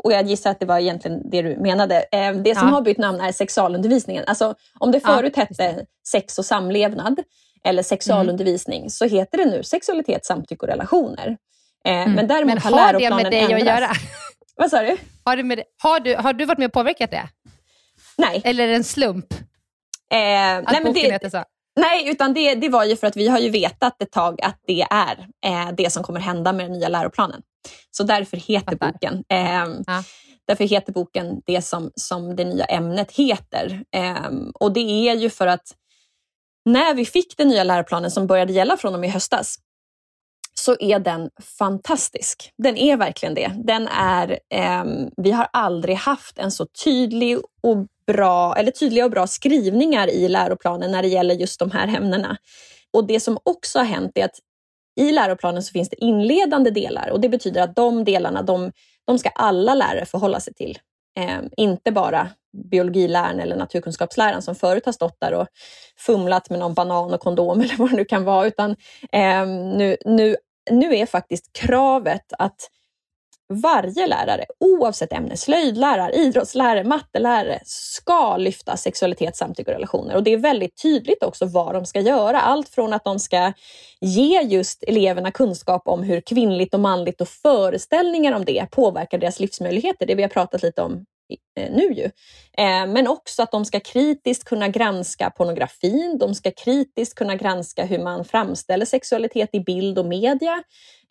och jag gissar att det var egentligen det du menade, eh, det som ja. har bytt namn är sexualundervisningen. Alltså, om det förut ja, hette sex och samlevnad, eller sexualundervisning mm. så heter det nu sexualitet, samtycke och relationer. Eh, mm. Men däremot men har, har det med dig ändrats. att göra? Vad sa du? Har, det med, har, du? har du varit med och påverkat det? Nej. Eller är det en slump? Eh, att nej, men det, heter så? Nej, utan det, det var ju för att vi har ju vetat ett tag att det är eh, det som kommer hända med den nya läroplanen. Så därför heter Fattar. boken eh, ja. Därför heter boken det som, som det nya ämnet heter. Eh, och det är ju för att när vi fick den nya läroplanen som började gälla från och med i höstas så är den fantastisk. Den är verkligen det. Den är, eh, vi har aldrig haft en så tydlig och bra, eller tydliga och bra skrivningar i läroplanen när det gäller just de här ämnena. Och det som också har hänt är att i läroplanen så finns det inledande delar och det betyder att de delarna de, de ska alla lärare förhålla sig till. Eh, inte bara biologiläraren eller naturkunskapsläraren som förut har stått där och fumlat med någon banan och kondom eller vad det nu kan vara. Utan eh, nu, nu, nu är faktiskt kravet att varje lärare, oavsett ämne, slöjdlärare, idrottslärare, mattelärare, ska lyfta sexualitet, samtycke och relationer. Och det är väldigt tydligt också vad de ska göra. Allt från att de ska ge just eleverna kunskap om hur kvinnligt och manligt och föreställningar om det påverkar deras livsmöjligheter. Det vi har pratat lite om nu. Ju. Eh, men också att de ska kritiskt kunna granska pornografin, de ska kritiskt kunna granska hur man framställer sexualitet i bild och media.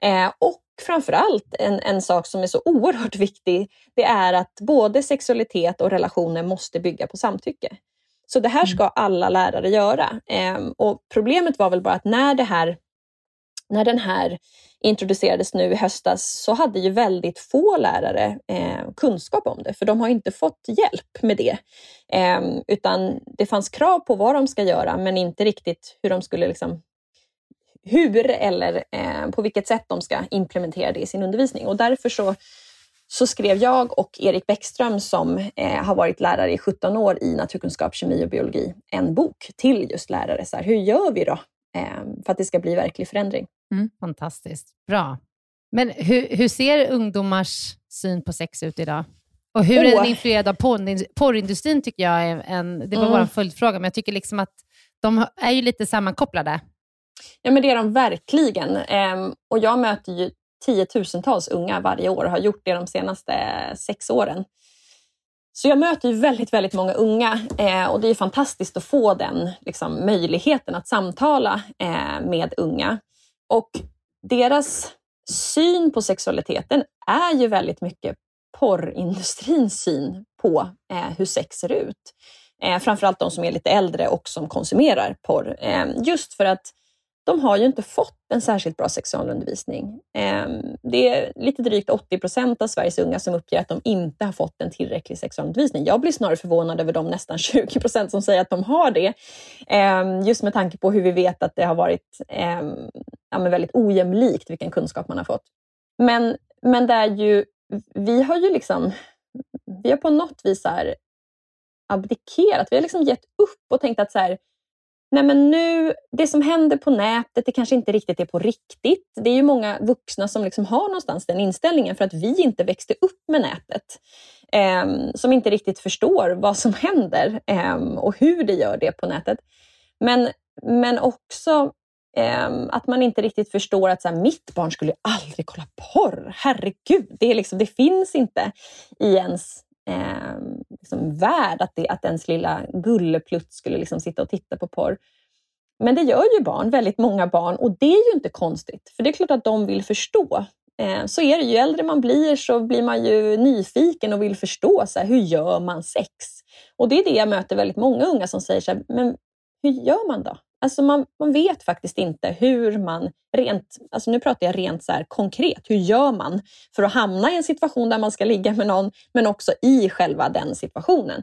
Eh, och framförallt en, en sak som är så oerhört viktig, det är att både sexualitet och relationer måste bygga på samtycke. Så det här ska mm. alla lärare göra. Eh, och Problemet var väl bara att när, det här, när den här introducerades nu i höstas så hade ju väldigt få lärare eh, kunskap om det, för de har inte fått hjälp med det. Eh, utan det fanns krav på vad de ska göra, men inte riktigt hur de skulle liksom hur eller eh, på vilket sätt de ska implementera det i sin undervisning. Och därför så, så skrev jag och Erik Bäckström som eh, har varit lärare i 17 år i naturkunskap, kemi och biologi en bok till just lärare. Så här, hur gör vi då för att det ska bli verklig förändring? Mm, fantastiskt, bra. Men hur, hur ser ungdomars syn på sex ut idag? Och hur är den influerad av porrindustrin tycker jag är en, det var mm. vår följdfråga, men jag tycker liksom att de är ju lite sammankopplade. Ja, men det är de verkligen. Ehm, och jag möter ju tiotusentals unga varje år och har gjort det de senaste sex åren. Så jag möter ju väldigt, väldigt många unga eh, och det är fantastiskt att få den liksom, möjligheten att samtala eh, med unga. Och deras syn på sexualiteten är ju väldigt mycket porrindustrins syn på eh, hur sex ser ut. Eh, framförallt de som är lite äldre och som konsumerar porr. Eh, just för att de har ju inte fått en särskilt bra sexualundervisning. Ehm, det är lite drygt 80 procent av Sveriges unga som uppger att de inte har fått en tillräcklig sexualundervisning. Jag blir snarare förvånad över de nästan 20 procent som säger att de har det. Ehm, just med tanke på hur vi vet att det har varit ehm, ja, väldigt ojämlikt vilken kunskap man har fått. Men, men det är ju, vi har ju liksom, vi har på något vis här abdikerat. Vi har liksom gett upp och tänkt att så här, nej men nu, det som händer på nätet, det kanske inte riktigt är på riktigt. Det är ju många vuxna som liksom har någonstans den inställningen för att vi inte växte upp med nätet. Eh, som inte riktigt förstår vad som händer eh, och hur det gör det på nätet. Men, men också ehm, att man inte riktigt förstår att så här, mitt barn skulle aldrig kolla porr. Herregud, det, är liksom, det finns inte i ens eh, liksom värd att, det, att ens lilla gulleplutt skulle liksom sitta och titta på porr. Men det gör ju barn, väldigt många barn, och det är ju inte konstigt, för det är klart att de vill förstå. Eh, så är det, ju äldre man blir så blir man ju nyfiken och vill förstå, så här, hur gör man sex? Och det är det jag möter väldigt många unga som säger, så här, men hur gör man då? Alltså man, man vet faktiskt inte hur man rent, alltså nu pratar jag rent så konkret, hur gör man för att hamna i en situation där man ska ligga med någon, men också i själva den situationen.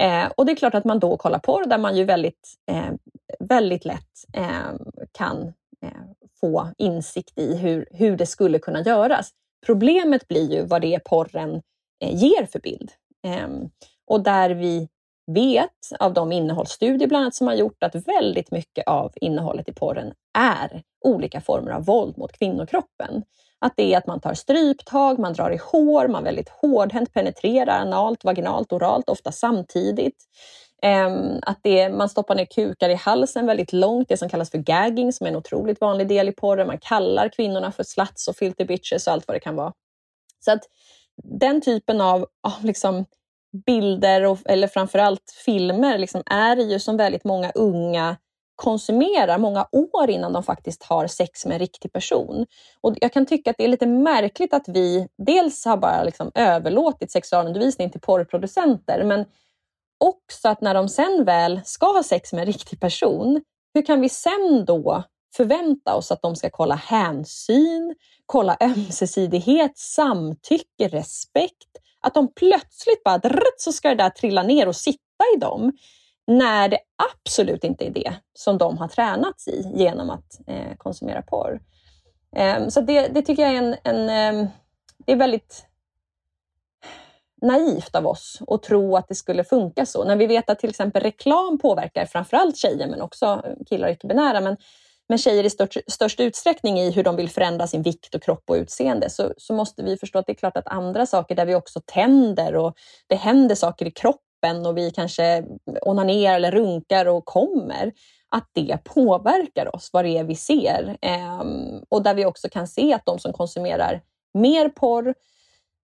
Eh, och det är klart att man då kollar på det, där man ju väldigt, eh, väldigt lätt eh, kan eh, få insikt i hur, hur det skulle kunna göras. Problemet blir ju vad det är porren eh, ger för bild. Ehm, och där vi vet av de innehållsstudier bland annat som har gjort att väldigt mycket av innehållet i porren är olika former av våld mot kvinnokroppen. Att det är att man tar stryptag, man drar i hår, man väldigt hårdhänt penetrerar analt, vaginalt, oralt, ofta samtidigt. Ehm, att det, man stoppar ner kukar i halsen väldigt långt, det som kallas för gagging, som är en otroligt vanlig del i porren. Man kallar kvinnorna för sluts och filter bitches och allt vad det kan vara. Så att den typen av, av liksom bilder och, eller framförallt filmer liksom, är det ju som väldigt många unga konsumerar många år innan de faktiskt har sex med en riktig person. Och Jag kan tycka att det är lite märkligt att vi dels har bara liksom överlåtit sexualundervisning till porrproducenter, men också att när de sen väl ska ha sex med en riktig person, hur kan vi sen då förvänta oss att de ska kolla hänsyn, kolla ömsesidighet, samtycke, respekt, att de plötsligt bara drrt, så ska det där trilla ner och sitta i dem. När det absolut inte är det som de har tränats i genom att eh, konsumera porr. Eh, så det, det, tycker jag är en, en eh, det är väldigt naivt av oss att tro att det skulle funka så. När vi vet att till exempel reklam påverkar framförallt tjejer men också eh, killar och icke-binära. Men men tjejer i störst, störst utsträckning i hur de vill förändra sin vikt och kropp och utseende så, så måste vi förstå att det är klart att andra saker där vi också tänder och det händer saker i kroppen och vi kanske onanerar eller runkar och kommer, att det påverkar oss, vad det är vi ser. Ehm, och där vi också kan se att de som konsumerar mer porr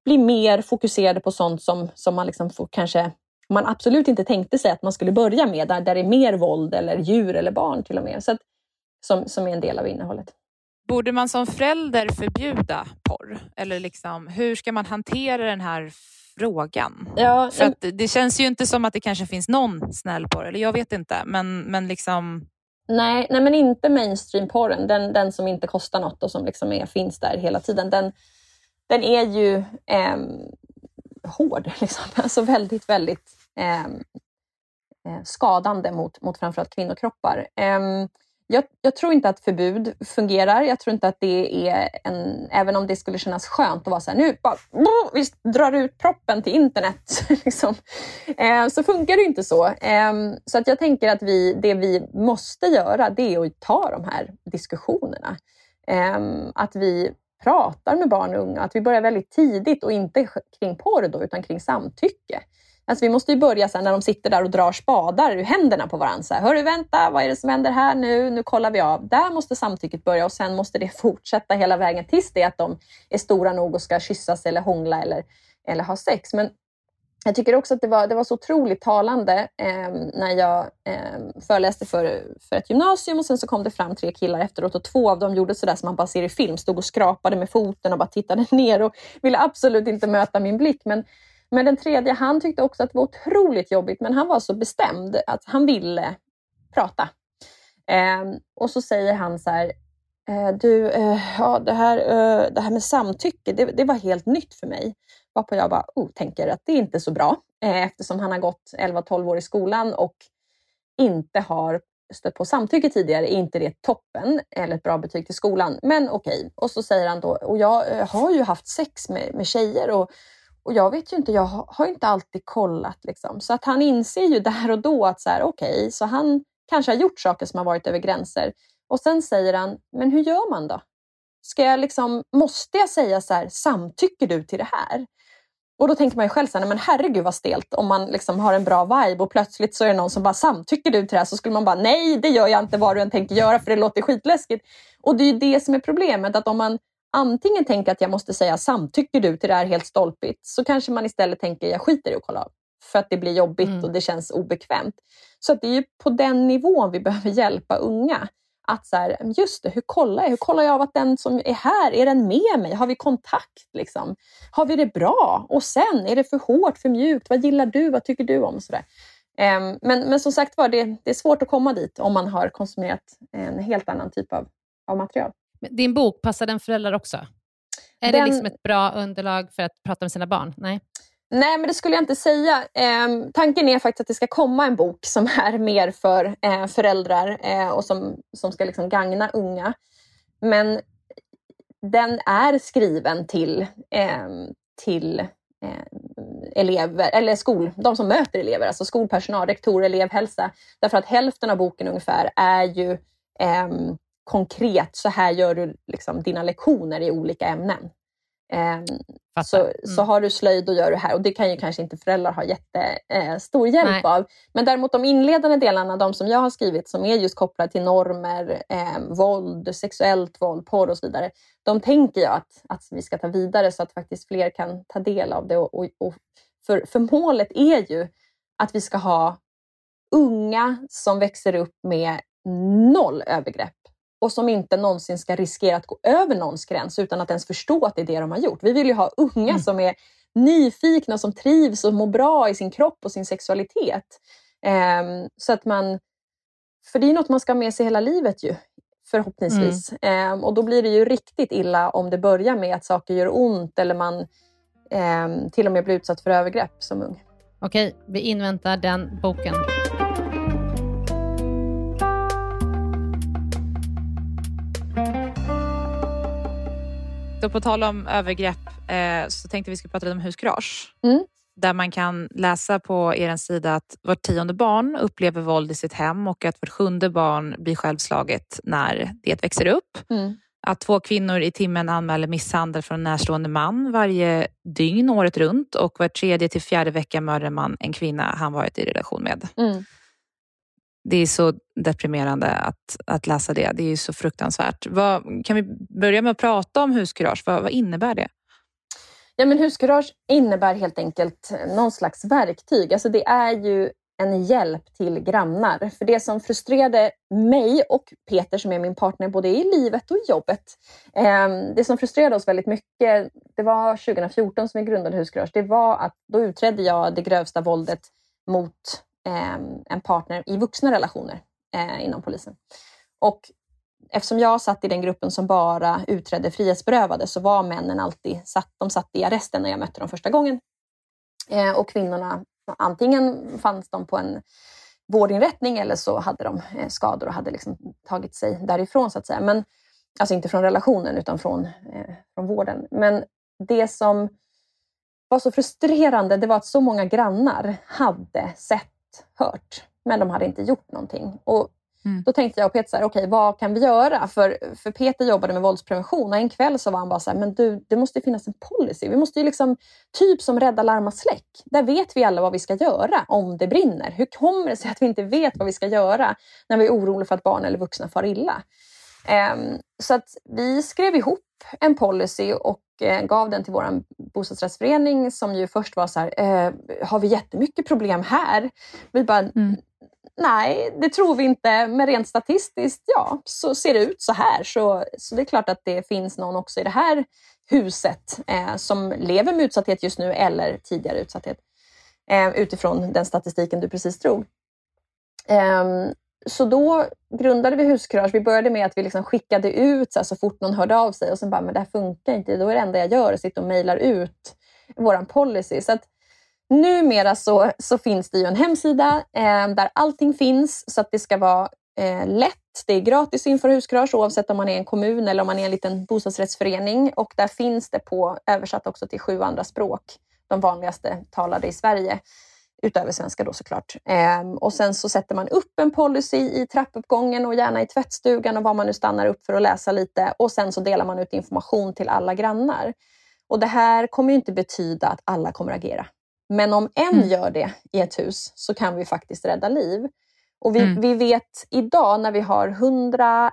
blir mer fokuserade på sånt som, som man liksom får kanske man absolut inte tänkte sig att man skulle börja med, där, där det är mer våld eller djur eller barn till och med, så att, som, som är en del av innehållet. Borde man som förälder förbjuda porr? Eller liksom, hur ska man hantera den här frågan? Ja, För att det känns ju inte som att det kanske finns någon snäll porr, eller jag vet inte. Men, men liksom... Nej, nej, men inte mainstream-porren. Den, den som inte kostar något och som liksom är, finns där hela tiden. Den, den är ju eh, hård. Liksom. Alltså väldigt, väldigt eh, skadande mot, mot framförallt kvinnokroppar. Eh, jag, jag, tror inte att förbud fungerar. Jag tror inte att det är en... Även om det skulle kännas skönt att vara så här, nu bara, vi drar ut proppen till internet. liksom. eh, så funkar det inte så. Eh, så att jag tänker att vi, det vi måste göra, det är att ta de här diskussionerna. Eh, att vi pratar med barn och unga, att vi börjar väldigt tidigt och inte kring porr då, utan kring samtycke. Alltså vi måste ju börja sen när de sitter där och drar spadar ur händerna på varandra. Så här, Hörru, vänta, vad är det som händer här nu? Nu kollar vi av. Där måste samtycket börja och sen måste det fortsätta hela vägen tills det är att de är stora nog och ska kyssas eller hångla eller, eller ha sex. Men jag tycker också att det var, det var så otroligt talande eh, när jag eh, föreläste för, för ett gymnasium och sen så kom det fram tre killar efteråt och två av dem gjorde sådär som man bara ser i film, stod och skrapade med foten och bara tittade ner och ville absolut inte möta min blick. Men men den tredje, han tyckte också att det var otroligt jobbigt, men han var så bestämd att han ville prata. Eh, och så säger han så här, eh, du, eh, ja, det, här, eh, det här med samtycke, det, det, var helt nytt för mig. Varpå jag bara, oh, tänker att det är inte så bra, eh, eftersom han har gått 11-12 år i skolan och inte har stött på samtycke tidigare, är inte det toppen eller ett bra betyg till skolan. Men okej. Okay. Och så säger han då, och jag eh, har ju haft sex med, med tjejer och och jag vet ju inte, jag har inte alltid kollat. Liksom. Så att han inser ju där och då att så här, okej, okay, så han kanske har gjort saker som har varit över gränser. Och sen säger han, men hur gör man då? Ska jag liksom, måste jag säga så här, samtycker du till det här? Och då tänker man ju själv så här, men herregud vad stelt om man liksom har en bra vibe och plötsligt så är det någon som bara samtycker du till det här så skulle man bara nej det gör jag inte vad du än tänker göra för det låter skitläskigt. Och det är ju det som är problemet att om man antingen tänker att jag måste säga samtycker du till det här helt stolpigt så kanske man istället tänker jag skiter i att kolla av för att det blir jobbigt mm. och det känns obekvämt. Så det är ju på den nivån vi behöver hjälpa unga. Att så här, just det, hur kollar jag? Hur kollar jag av att den som är här, är den med mig? Har vi kontakt? Liksom? Har vi det bra? Och sen, är det för hårt, för mjukt? Vad gillar du? Vad tycker du om? Så um, men, men som sagt var, det, det, är svårt att komma dit om man har konsumerat en helt annan typ av, av material. Din bok, passar den föräldrar också? Är den... det liksom ett bra underlag för att prata med sina barn? Nej. Nej, men det skulle jag inte säga. Eh, tanken är faktiskt att det ska komma en bok som är mer för eh, föräldrar eh, och som, som ska liksom gagna unga. Men den är skriven till, ehm, till ehm, elever, eller skol, de som möter elever, alltså skolpersonal, rektor, elevhälsa. Därför att hälften av boken ungefär är ju ehm, konkret, så här gör du liksom dina lektioner i olika ämnen. Um, så, mm. så har du slöjd, då gör du här. Och det kan ju kanske inte föräldrar ha jättestor eh, hjälp Nej. av. Men däremot de inledande delarna, de som jag har skrivit, som är just kopplade till normer, eh, våld, sexuellt våld, porr och så vidare. De tänker jag att, att vi ska ta vidare så att faktiskt fler kan ta del av det. Och, och, och för, för målet är ju att vi ska ha unga som växer upp med noll övergrepp och som inte någonsin ska riskera att gå över någons gräns utan att ens förstå att det är det de har gjort. Vi vill ju ha unga mm. som är nyfikna, som trivs och mår bra i sin kropp och sin sexualitet. Um, så att man, för det är något man ska ha med sig hela livet ju, förhoppningsvis. Mm. Um, och då blir det ju riktigt illa om det börjar med att saker gör ont eller man um, till och med blir utsatt för övergrepp som ung. Okej, vi inväntar den boken. Och på tal om övergrepp eh, så tänkte vi skulle prata lite om huskurage. Mm. Där man kan läsa på er sida att vart tionde barn upplever våld i sitt hem och att vart sjunde barn blir självslaget när det växer upp. Mm. Att två kvinnor i timmen anmäler misshandel från en närstående man varje dygn året runt och var tredje till fjärde vecka mördar man en kvinna han varit i relation med. Mm det är så deprimerande att, att läsa det. Det är så fruktansvärt. Vad, kan vi börja med att prata om huskurage? Vad, vad innebär det? Ja, men huskurage innebär helt enkelt någon slags verktyg. Alltså det är ju en hjälp till grannar. För det som frustrerade mig och Peter som är min partner både i livet och i jobbet. Ehm, det som frustrerade oss väldigt mycket, det var 2014 som vi grundade Huskurage. Det var att då utredde jag det grövsta våldet mot Ehm, en partner i vuxna relationer eh, inom polisen. Och eftersom jag satt i den gruppen som bara utredde frihetsberövade så var männen alltid satt, de satt i arresten när jag mötte dem första gången. Eh, och kvinnorna, antingen fanns de på en vårdinrättning eller så hade de eh, skador och hade liksom tagit sig därifrån så att säga. Men, alltså inte från relationen utan från, eh, från vården. Men det som var så frustrerande det var att så många grannar hade sett, hört, men de hade inte gjort någonting. Och Mm. Då tänkte jag och Peter, okej okay, vad kan vi göra? För, för Peter jobbade med våldsprevention och en kväll så var han bara så här, men du, det måste finnas en policy. Vi måste ju liksom, typ som rädda larma släck. Där vet vi alla vad vi ska göra om det brinner. Hur kommer det sig att vi inte vet vad vi ska göra när vi är oroliga för att barn eller vuxna far illa? Um, så att vi skrev ihop en policy och gav den till vår bostadsrättsförening som ju först var så här, uh, har vi jättemycket problem här? Vi bara, mm. Nej, det tror vi inte, men rent statistiskt, ja, så ser det ut så här. Så, så det är klart att det finns någon också i det här huset eh, som lever med utsatthet just nu eller tidigare utsatthet eh, utifrån den statistiken du precis drog. Så då grundade vi Huskurage. Vi började med att vi liksom skickade ut så, här, så fort någon hörde av sig och sen bara, men det här funkar inte. Då är det enda jag gör att sitta och mejlar ut vår policy. Så att, Numera så, så finns det ju en hemsida eh, där allting finns så att det ska vara eh, lätt. Det är gratis inför huskurage oavsett om man är en kommun eller om man är en liten bostadsrättsförening och där finns det på översatt också till sju andra språk, de vanligaste talade i Sverige utöver svenska då såklart. Eh, och sen så sätter man upp en policy i trappuppgången och gärna i tvättstugan och var man nu stannar upp för att läsa lite och sen så delar man ut information till alla grannar. Och det här kommer inte betyda att alla kommer agera. Men om en mm. gör det i ett hus så kan vi faktiskt rädda liv. Och vi, mm. vi vet idag när vi har 101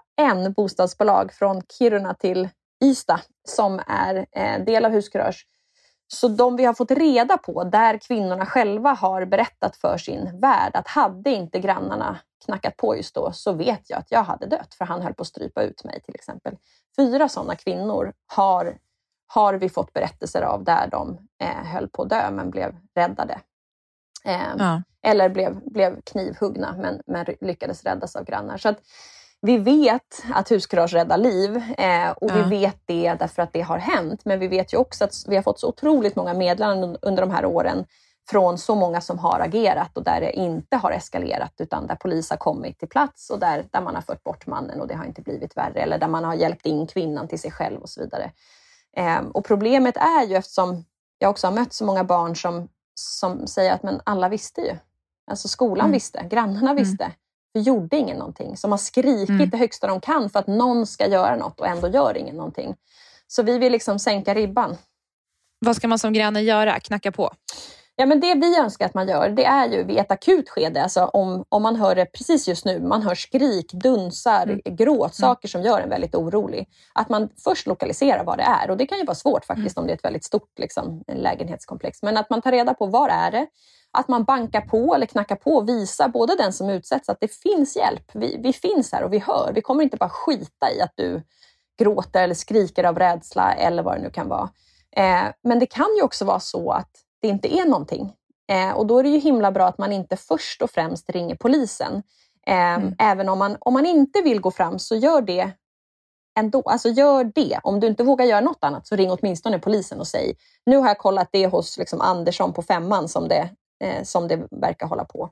bostadsbolag från Kiruna till Ystad som är eh, del av Huskurage. Så de vi har fått reda på, där kvinnorna själva har berättat för sin värld att hade inte grannarna knackat på just då så vet jag att jag hade dött för han höll på att strypa ut mig till exempel. Fyra sådana kvinnor har har vi fått berättelser av där de eh, höll på att dö men blev räddade. Eh, ja. Eller blev, blev knivhuggna men, men lyckades räddas av grannar. Så att vi vet att huskurage räddar liv eh, och ja. vi vet det därför att det har hänt. Men vi vet ju också att vi har fått så otroligt många meddelanden under de här åren från så många som har agerat och där det inte har eskalerat utan där polis har kommit till plats och där, där man har fört bort mannen och det har inte blivit värre eller där man har hjälpt in kvinnan till sig själv och så vidare. Eh, och problemet är ju eftersom jag också har mött så många barn som, som säger att men alla visste ju. Alltså skolan mm. visste, grannarna mm. visste. Det gjorde ingen någonting. Som har skrikit mm. det högsta de kan för att någon ska göra något och ändå gör ingen någonting. Så vi vill liksom sänka ribban. Vad ska man som granne göra? Knacka på? Ja, men det vi önskar att man gör, det är ju vid ett akut skede, alltså om, om man hör det precis just nu, man hör skrik, dunsar, mm. gråt, saker som gör en väldigt orolig. Att man först lokaliserar vad det är och det kan ju vara svårt faktiskt mm. om det är ett väldigt stort liksom, lägenhetskomplex. Men att man tar reda på vad är det att man bankar på eller knackar på och visar både den som utsätts att det finns hjälp. Vi, vi finns här och vi hör. Vi kommer inte bara skita i att du gråter eller skriker av rädsla eller vad det nu kan vara. Eh, men det kan ju också vara så att det inte är någonting. Eh, och då är det ju himla bra att man inte först och främst ringer polisen. Eh, mm. Även om man, om man inte vill gå fram så gör det ändå. Alltså gör det. Om du inte vågar göra något annat så ring åtminstone polisen och säg nu har jag kollat det hos liksom Andersson på femman som det, eh, som det verkar hålla på.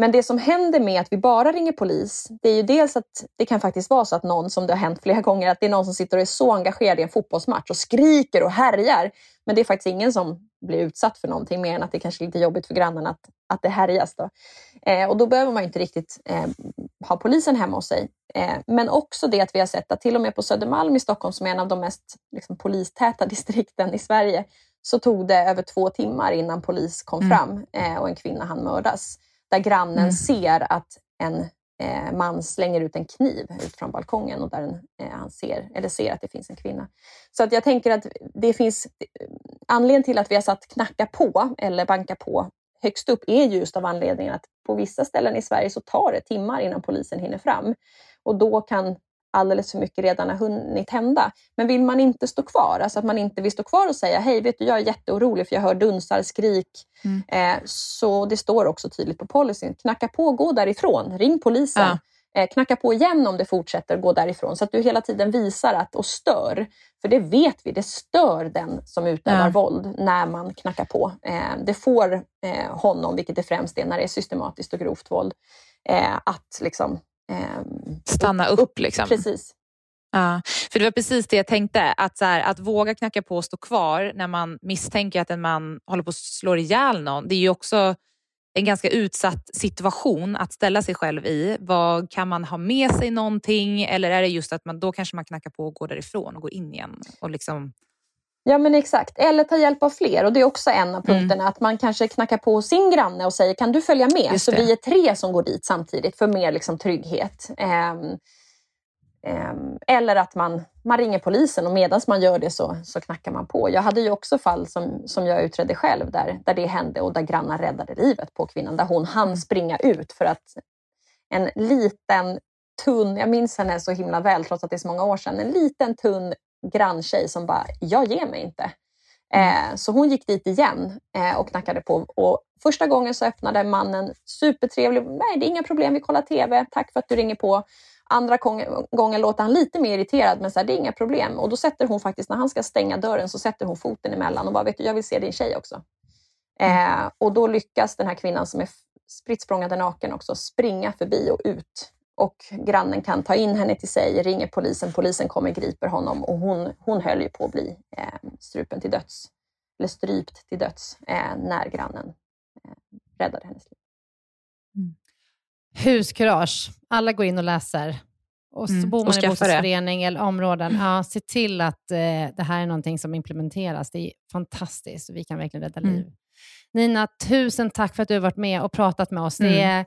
Men det som händer med att vi bara ringer polis, det är ju dels att det kan faktiskt vara så att någon, som det har hänt flera gånger, att det är någon som sitter och är så engagerad i en fotbollsmatch och skriker och härjar. Men det är faktiskt ingen som blir utsatt för någonting mer än att det kanske är lite jobbigt för grannen att, att det härjas. Då. Eh, och då behöver man inte riktigt eh, ha polisen hemma hos sig. Eh, men också det att vi har sett att till och med på Södermalm i Stockholm, som är en av de mest liksom, polistäta distrikten i Sverige, så tog det över två timmar innan polis kom mm. fram eh, och en kvinna hann mördas där grannen mm. ser att en eh, man slänger ut en kniv ut från balkongen och där en, eh, han ser, eller ser att det finns en kvinna. Så att jag tänker att det finns... Anledningen till att vi har satt knacka på eller banka på högst upp är just av anledningen att på vissa ställen i Sverige så tar det timmar innan polisen hinner fram. Och då kan alldeles för mycket redan har hunnit hända. Men vill man inte stå kvar, alltså att man inte vill stå kvar och säga hej, vet du, jag är jätteorolig för jag hör dunsar, skrik. Mm. Eh, så det står också tydligt på policyn, knacka på, gå därifrån, ring polisen. Ja. Eh, knacka på igen om det fortsätter, gå därifrån. Så att du hela tiden visar att, och stör. För det vet vi, det stör den som utövar ja. våld när man knackar på. Eh, det får eh, honom, vilket det främst är när det är systematiskt och grovt våld, att liksom eh, stanna upp. upp liksom. Precis. Ja, för det var precis det jag tänkte. Att, så här, att våga knacka på och stå kvar när man misstänker att en man håller på att slå ihjäl någon. Det är ju också en ganska utsatt situation att ställa sig själv i. Vad, kan man ha med sig någonting eller är det just att man då kanske man knackar på och går därifrån och går in igen? Och liksom... Ja men exakt, eller ta hjälp av fler. Och Det är också en av punkterna, mm. att man kanske knackar på sin granne och säger kan du följa med? Så vi är tre som går dit samtidigt för mer liksom, trygghet. Um, um, eller att man, man ringer polisen och medan man gör det så, så knackar man på. Jag hade ju också fall som, som jag utredde själv där, där det hände och där grannar räddade livet på kvinnan. Där hon hann mm. springa ut för att en liten tunn, jag minns henne så himla väl trots att det är så många år sedan, en liten tunn granntjej som bara, jag ger mig inte. Mm. Eh, så hon gick dit igen eh, och knackade på. Och första gången så öppnade mannen supertrevlig. Nej, det är inga problem, vi kollar TV. Tack för att du ringer på. Andra gången låter han lite mer irriterad, men så här, det är inga problem. Och då sätter hon faktiskt, när han ska stänga dörren, så sätter hon foten emellan och bara, vet du, jag vill se din tjej också. Mm. Eh, och då lyckas den här kvinnan som är spritt naken också springa förbi och ut och grannen kan ta in henne till sig, ringer polisen, polisen kommer, griper honom och hon, hon höll ju på att bli eh, strupen till döds, eller strypt till döds eh, när grannen eh, räddade hennes liv. Mm. Huskurage, alla går in och läser. Och så mm. bor man i bostadsförening eller områden, ja, se till att eh, det här är någonting som implementeras. Det är fantastiskt och vi kan verkligen rädda mm. liv. Nina, tusen tack för att du har varit med och pratat med oss. Det mm. är,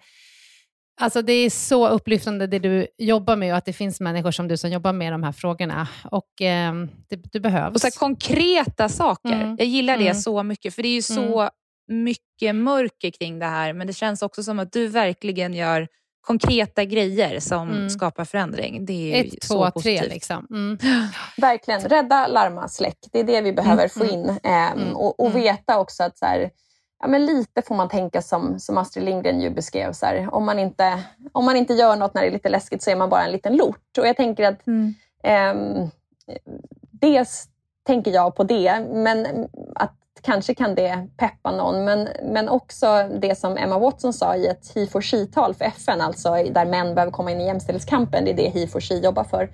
Alltså det är så upplyftande det du jobbar med och att det finns människor som du som jobbar med de här frågorna. Och eh, det, Du behövs. Och så konkreta saker. Mm. Jag gillar det mm. så mycket, för det är ju så mm. mycket mörker kring det här, men det känns också som att du verkligen gör konkreta grejer som mm. skapar förändring. Det är Ett, två, tre liksom. Mm. Verkligen. Rädda, larma, släck. Det är det vi behöver få mm. in. Eh, och, och veta också att så här, ja, men lite får man tänka som, som Astrid Lindgren ju beskrev. Så här, om, man inte, om man inte gör något när det är lite läskigt så är man bara en liten lort. Och jag tänker att mm. eh, dels tänker jag på det, men att kanske kan det peppa någon. Men, men också det som Emma Watson sa i ett he for she-tal för FN, alltså där män behöver komma in i jämställdhetskampen. Det är det he for she jobbar för.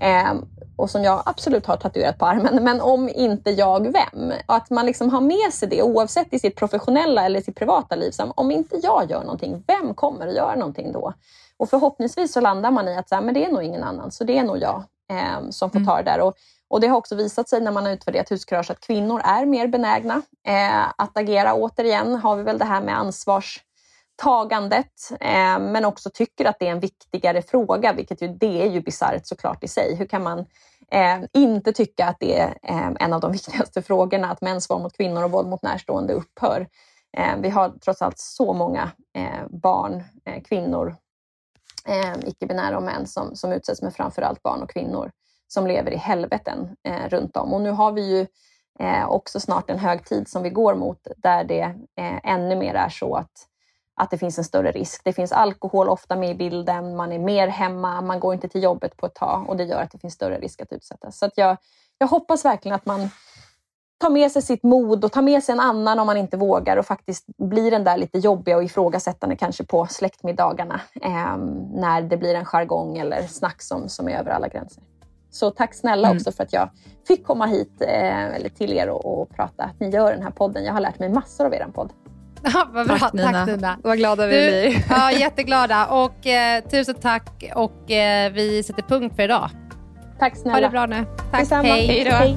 Eh, och som jag absolut har tatuerat på armen, men om inte jag, vem? Att man liksom har med sig det oavsett i sitt professionella eller sitt privata liv. Så om inte jag gör någonting, vem kommer att göra någonting då? Och förhoppningsvis så landar man i att så här, men det är nog ingen annan, så det är nog jag eh, som får mm. ta det där. Och, och det har också visat sig när man har utvärderat huskurage att kvinnor är mer benägna eh, att agera. Återigen har vi väl det här med ansvars tagandet, eh, men också tycker att det är en viktigare fråga, vilket ju, det är ju bisarrt såklart i sig. Hur kan man eh, inte tycka att det är eh, en av de viktigaste frågorna, att mäns våld mot kvinnor och våld mot närstående upphör? Eh, vi har trots allt så många eh, barn, eh, kvinnor, eh, icke-binära och män som, som utsätts, men framförallt barn och kvinnor som lever i helveten eh, runt om. Och nu har vi ju eh, också snart en hög tid som vi går mot där det ännu mer är så att att det finns en större risk. Det finns alkohol ofta med i bilden, man är mer hemma, man går inte till jobbet på ett tag och det gör att det finns större risk att utsättas. Så att jag, jag hoppas verkligen att man tar med sig sitt mod och tar med sig en annan om man inte vågar och faktiskt blir den där lite jobbiga och ifrågasättande kanske på släktmiddagarna eh, när det blir en jargong eller snack som, som är över alla gränser. Så tack snälla mm. också för att jag fick komma hit eh, eller till er och, och prata, att ni gör den här podden. Jag har lärt mig massor av er podd. Ja, vad bra. Tack Nina. Tack, Nina. Vad glada vi blir. Ja, jätteglada. Och eh, tusen tack och eh, vi sätter punkt för idag. Tack snälla. Ha det bra nu. Tack. Detsamma. Hej. Hej då. Hej.